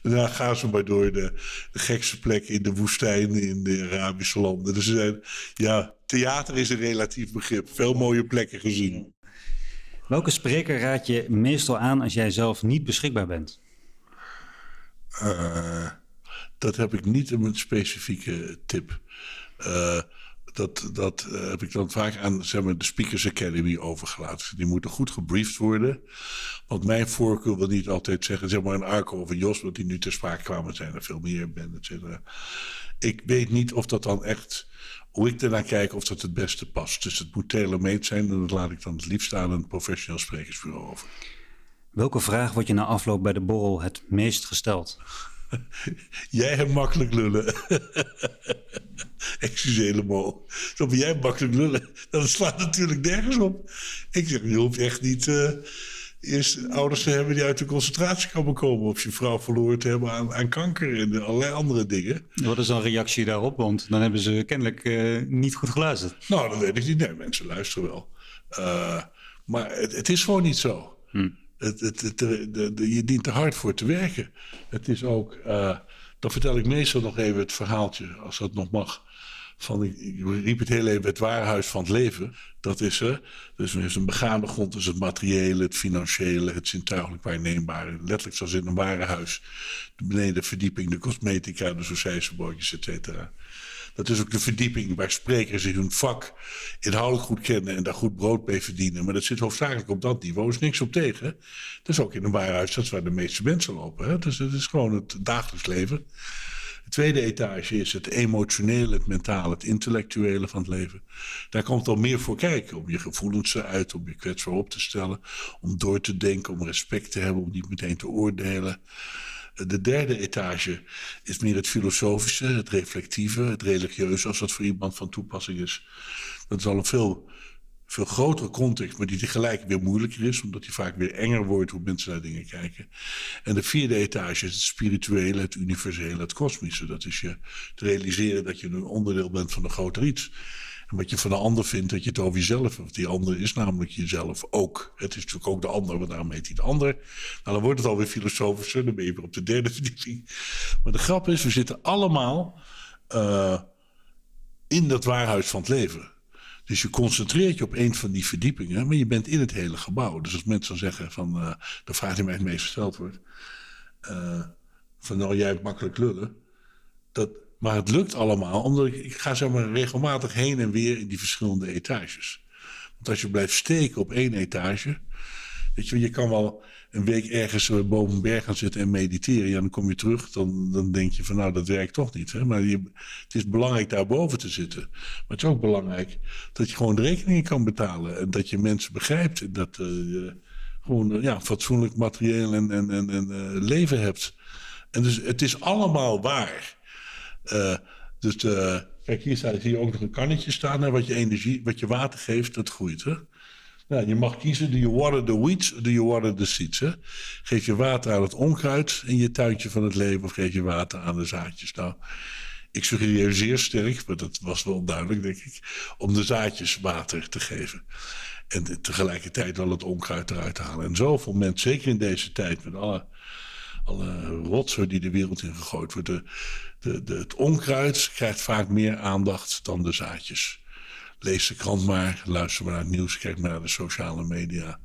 Daarna gaan ze maar door de, de gekste plekken in de woestijn... in de Arabische landen. Dus zijn, ja, theater is een relatief begrip. Veel mooie plekken gezien. Welke spreker raad je meestal aan als jij zelf niet beschikbaar bent? Uh, dat heb ik niet in mijn specifieke tip. Uh, dat, dat uh, heb ik dan vaak aan zeg maar, de Speakers Academy overgelaten. Die moeten goed gebriefd worden. Want mijn voorkeur wil niet altijd zeggen, zeg maar een Arco of een Jos, want die nu ter sprake kwamen, zijn er veel meer ben, et. Ik weet niet of dat dan echt, hoe ik ernaar kijk, of dat het beste past. Dus het moet tailor-made zijn en dat laat ik dan het liefst aan een professioneel sprekersbureau over. Welke vraag wordt je na afloop bij de borrel het meest gesteld? [laughs] Jij hebt makkelijk lullen. [laughs] Excuseer mo. Zo ben jij makkelijk lullen. Dat slaat natuurlijk nergens op. Ik zeg, je hoeft echt niet uh, eerst ouders te hebben die uit de concentratiekamp komen. Of je vrouw verloren te hebben aan, aan kanker en allerlei andere dingen. Wat is dan reactie daarop? Want dan hebben ze kennelijk uh, niet goed geluisterd. Nou, dat weet ik niet. Nee, mensen luisteren wel. Uh, maar het, het, is gewoon niet zo. Hm. Je dient er hard voor te werken. Het is ook, uh, dan vertel ik meestal nog even het verhaaltje, als dat nog mag. Van, ik, ik riep het heel even het warenhuis van het leven. Dat is er. Dus er is een begaande grond, dus het materiële, het financiële, het zintuigelijk waarneembare. Letterlijk zoals in een warenhuis. De benedenverdieping, de cosmetica, de saucijzenbootjes, et cetera. Dat is ook de verdieping waar sprekers in hun vak inhoudelijk goed kennen en daar goed brood mee verdienen. Maar dat zit hoofdzakelijk op dat niveau. Er is niks op tegen. Dat is ook in een warenhuis, dat is waar de meeste mensen lopen. Hè? Dus het is gewoon het dagelijks leven. De tweede etage is het emotionele, het mentale, het intellectuele van het leven. Daar komt al meer voor kijken. Om je gevoelens uiten, om je kwetsbaar op te stellen. Om door te denken, om respect te hebben, om niet meteen te oordelen. De derde etage is meer het filosofische, het reflectieve, het religieuze, als dat voor iemand van toepassing is. Dat is al een veel, veel grotere context, maar die tegelijk weer moeilijker is, omdat die vaak weer enger wordt hoe mensen naar dingen kijken. En de vierde etage is het spirituele, het universele, het kosmische. Dat is je te realiseren dat je een onderdeel bent van een groter iets. En wat je van de ander vindt, dat je het over jezelf hebt. Die ander is namelijk jezelf ook. Het is natuurlijk ook de ander, want daarom heet hij de ander. Nou, dan wordt het alweer filosofischer. Dan ben je weer op de derde [laughs] verdieping. Maar de grap is, we zitten allemaal uh, in dat waarhuis van het leven. Dus je concentreert je op een van die verdiepingen, maar je bent in het hele gebouw. Dus als mensen zeggen van, uh, de vraag die mij het meest gesteld wordt, uh, van nou jij hebt makkelijk lullen. Dat, maar het lukt allemaal, omdat ik, ga zeg maar regelmatig heen en weer in die verschillende etages. Want als je blijft steken op één etage, weet je, je kan wel een week ergens eh, boven een berg gaan zitten en mediteren. Ja, dan kom je terug, dan, dan denk je van nou, dat werkt toch niet. Hè? Maar je, het is belangrijk daarboven te zitten. Maar het is ook belangrijk dat je gewoon de rekeningen kan betalen. En dat je mensen begrijpt. Dat uh, je gewoon uh, ja, fatsoenlijk materieel en, en, en, en leven hebt. En dus het is allemaal waar. Dus kijk, hier staat hier ook nog een kannetje staan. Hè, wat je energie, wat je water geeft, dat groeit. Hè? Nou, je mag kiezen, do you water the weeds of do you water the seeds? Hè? Geef je water aan het onkruid in je tuintje van het leven of geef je water aan de zaadjes? Nou, ik suggereer zeer sterk, maar dat was wel duidelijk denk ik, om de zaadjes water te geven. En tegelijkertijd wel het onkruid eruit te halen. En zoveel mensen, zeker in deze tijd met alle, alle rotzooi die de wereld in gegooid wordt. De, het onkruid krijgt vaak meer aandacht dan de zaadjes. Lees de krant maar, luister maar naar het nieuws, kijk maar naar de sociale media.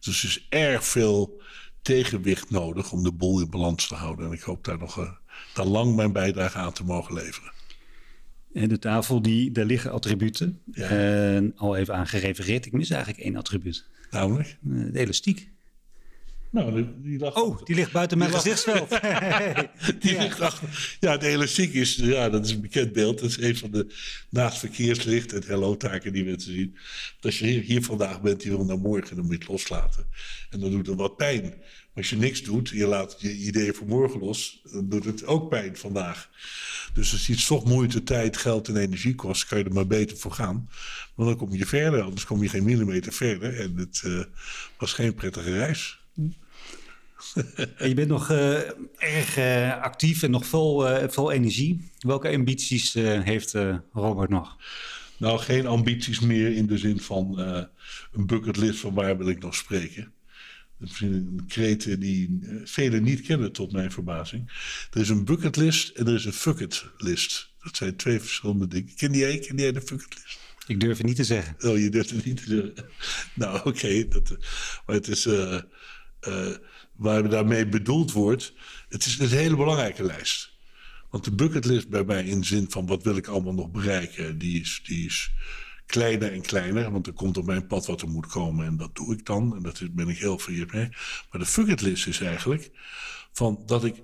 Dus er is erg veel tegenwicht nodig om de boel in balans te houden. En ik hoop daar nog uh, daar lang mijn bijdrage aan te mogen leveren. En de tafel, die, daar liggen attributen. Ja. Uh, al even aan gerefereerd. Ik mis eigenlijk één attribuut. Namelijk? Uh, de elastiek. Nou, die, die lag oh, die ligt buiten mijn gezichtsveld. [laughs] die ja. ligt achter. Ja, de elastiek is, ja, dat is een bekend beeld. Dat is een van de naast verkeerslicht en hello-taken die mensen zien. Als je hier, hier vandaag bent, die wil naar morgen, dan moet je het loslaten. En dan doet het wat pijn. Maar als je niks doet, je laat je ideeën voor morgen los, dan doet het ook pijn vandaag. Dus als iets toch moeite, tijd, geld en energie kost, kan je er maar beter voor gaan. Want dan kom je verder, anders kom je geen millimeter verder. En het uh, was geen prettige reis. Je bent nog uh, erg uh, actief en nog vol, uh, vol energie. Welke ambities heeft Robert nog? Nou, geen ambities meer in de zin van een bucketlist van waar wil ik nog spreken. Een kreet die velen niet kennen tot mijn verbazing. Er is een bucketlist en er is een fucketlist. Dat zijn twee verschillende dingen. Ken jij, ken jij de fucketlist? Ik durf het niet te zeggen. Oh, je durft het niet te zeggen. [laughs] nou, oké. Okay, maar het is... Uh, waar daarmee bedoeld wordt. Het is een hele belangrijke lijst. Want de bucketlist bij mij in zin van wat wil ik allemaal nog bereiken, die is, die is kleiner en kleiner. Want er komt op mijn pad wat er moet komen en dat doe ik dan. En daar ben ik heel vereerd mee. Maar de bucketlist is eigenlijk van dat ik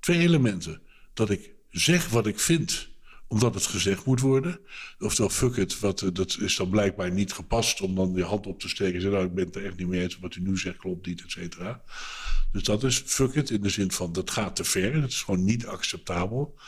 twee elementen. Dat ik zeg wat ik vind omdat het gezegd moet worden. Oftewel, fuck it, wat, dat is dan blijkbaar niet gepast om dan je hand op te steken en zeggen, nou, ik ben het er echt niet mee eens, wat u nu zegt klopt niet, et cetera. Dus dat is fuck it in de zin van, dat gaat te ver, dat is gewoon niet acceptabel.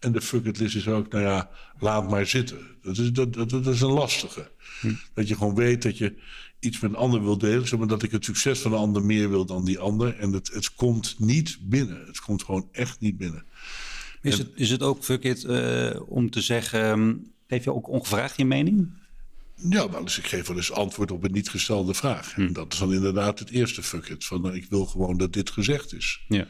En de fuck it list is ook, nou ja, laat maar zitten. Dat is, dat, dat, dat is een lastige. Hm. Dat je gewoon weet dat je iets met een ander wil delen. Zeg maar dat ik het succes van een ander meer wil dan die ander. En het, het komt niet binnen. Het komt gewoon echt niet binnen. Is, het, is het ook, fuck it, uh, om te zeggen, um, geef je ook ongevraagd je mening? Ja, wel eens. Ik geef wel eens antwoord op een niet gestelde vraag. Hm. En dat is dan inderdaad het eerste fuck it. Van nou, ik wil gewoon dat dit gezegd is. Ja.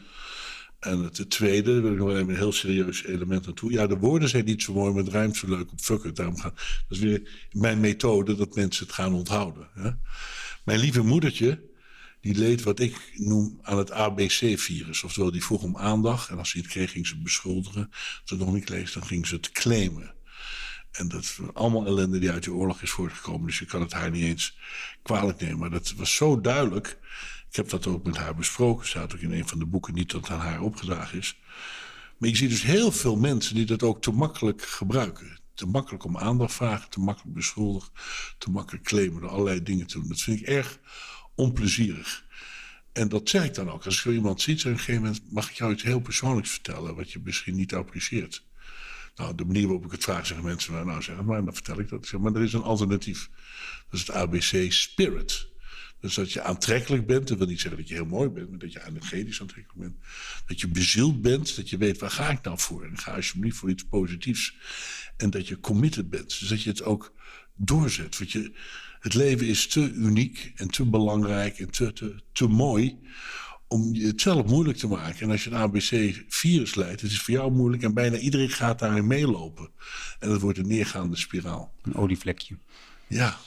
En het tweede, daar wil ik nog even een heel serieus element naartoe. Ja, de woorden zijn niet zo mooi, maar het ruimt zo leuk op fuck it. Daarom gaan, dat is weer mijn methode dat mensen het gaan onthouden. Hè? Mijn lieve moedertje, die leed wat ik noem aan het ABC-virus. Oftewel, die vroeg om aandacht. En als ze het kreeg, ging ze beschuldigen. Als ze het nog niet leest, dan ging ze het claimen. En dat is allemaal ellende die uit die oorlog is voortgekomen. Dus je kan het haar niet eens kwalijk nemen. Maar dat was zo duidelijk. Ik heb dat ook met haar besproken. Staat ook in een van de boeken. Niet dat aan haar opgedragen is. Maar je ziet dus heel veel mensen die dat ook te makkelijk gebruiken. Te makkelijk om aandacht vragen. Te makkelijk beschuldigen. Te makkelijk claimen. Door allerlei dingen te doen. Dat vind ik erg onplezierig. En dat zeg ik dan ook. Als ik iemand ziet, op een gegeven moment mag ik jou iets heel persoonlijks vertellen, wat je misschien niet apprecieert. Nou, de manier waarop ik het vraag, zeggen mensen, nou zeg maar, dan vertel ik dat. Maar er is een alternatief. Dat is het ABC Spirit. Dus dat je aantrekkelijk bent, dat wil niet zeggen dat je heel mooi bent, maar dat je energetisch aantrekkelijk bent. Dat je bezield bent, dat je weet waar ga ik nou voor. En ga alsjeblieft voor iets positiefs. En dat je committed bent. Dus dat je het ook doorzet. Want je, het leven is te uniek en te belangrijk en te, te, te mooi om het zelf moeilijk te maken. En als je een ABC-virus leidt, het is voor jou moeilijk en bijna iedereen gaat daarin meelopen. En dat wordt een neergaande spiraal. Een olievlekje. Ja.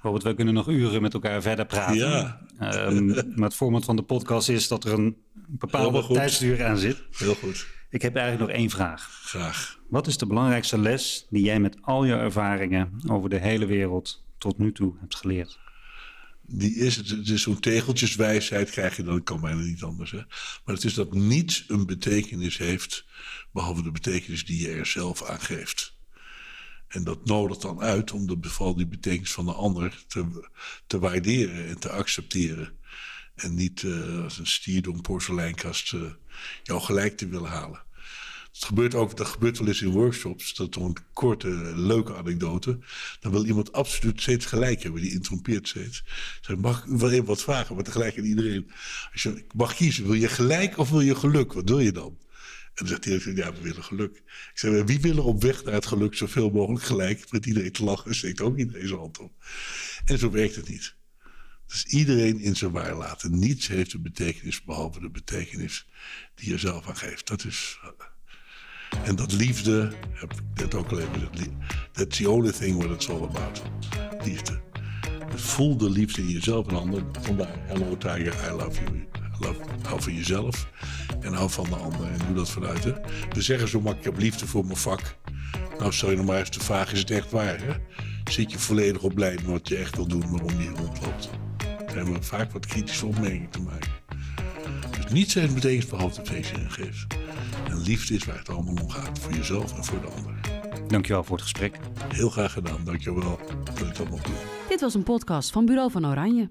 Robert, we kunnen nog uren met elkaar verder praten. Ja. Um, [laughs] maar het format van de podcast is dat er een bepaalde tijdsduur aan zit. Heel goed. Ik heb eigenlijk nog één vraag. Graag. Wat is de belangrijkste les die jij met al je ervaringen over de hele wereld tot nu toe hebt geleerd? Die is, het is zo'n tegeltjeswijsheid krijg je dan, kan bijna niet anders. Hè? Maar het is dat niets een betekenis heeft, behalve de betekenis die je er zelf aan geeft. En dat nodigt dan uit om de, vooral die betekenis van de ander te, te waarderen en te accepteren. En niet uh, als een stier door een porseleinkast uh, jou gelijk te willen halen. Het gebeurt ook, dat gebeurt wel eens in workshops. Dat is een korte, leuke anekdote. Dan wil iemand absoluut steeds gelijk hebben. Die interrompeert steeds. Zeg, mag ik wel even wat vragen? Maar tegelijk aan iedereen. Als je mag kiezen, wil je gelijk of wil je geluk? Wat wil je dan? En dan zegt hij, ja, we willen geluk. Ik zeg, wie wil er op weg naar het geluk zoveel mogelijk gelijk? Met iedereen te lachen, steekt ook iedereen zijn hand op. En zo werkt het niet. Dus iedereen in zijn waar laten. Niets heeft een betekenis behalve de betekenis die je zelf aan geeft. Dat is. En dat liefde, heb ik net ook al even. That's the only thing what it's all about. Liefde. Dus voel de liefde in jezelf en anderen. Vandaar, hello Tiger, I love you. Hou van jezelf en hou van de ander. En doe dat vanuit. Hè? We zeggen zo makkelijk, ik heb liefde voor mijn vak. Nou, stel je nog maar eens de vraag, is het echt waar? Hè? Zit je volledig op lijn wat je echt wil doen, waarom je rondloopt? Daar hebben vaak wat kritische opmerkingen te maken. Niets heeft betekent behalve de feestje en geeft. En liefde is waar het allemaal om gaat. Voor jezelf en voor de ander. Dankjewel voor het gesprek. Heel graag gedaan. Dankjewel dat ik dat mocht doen. Dit was een podcast van Bureau van Oranje.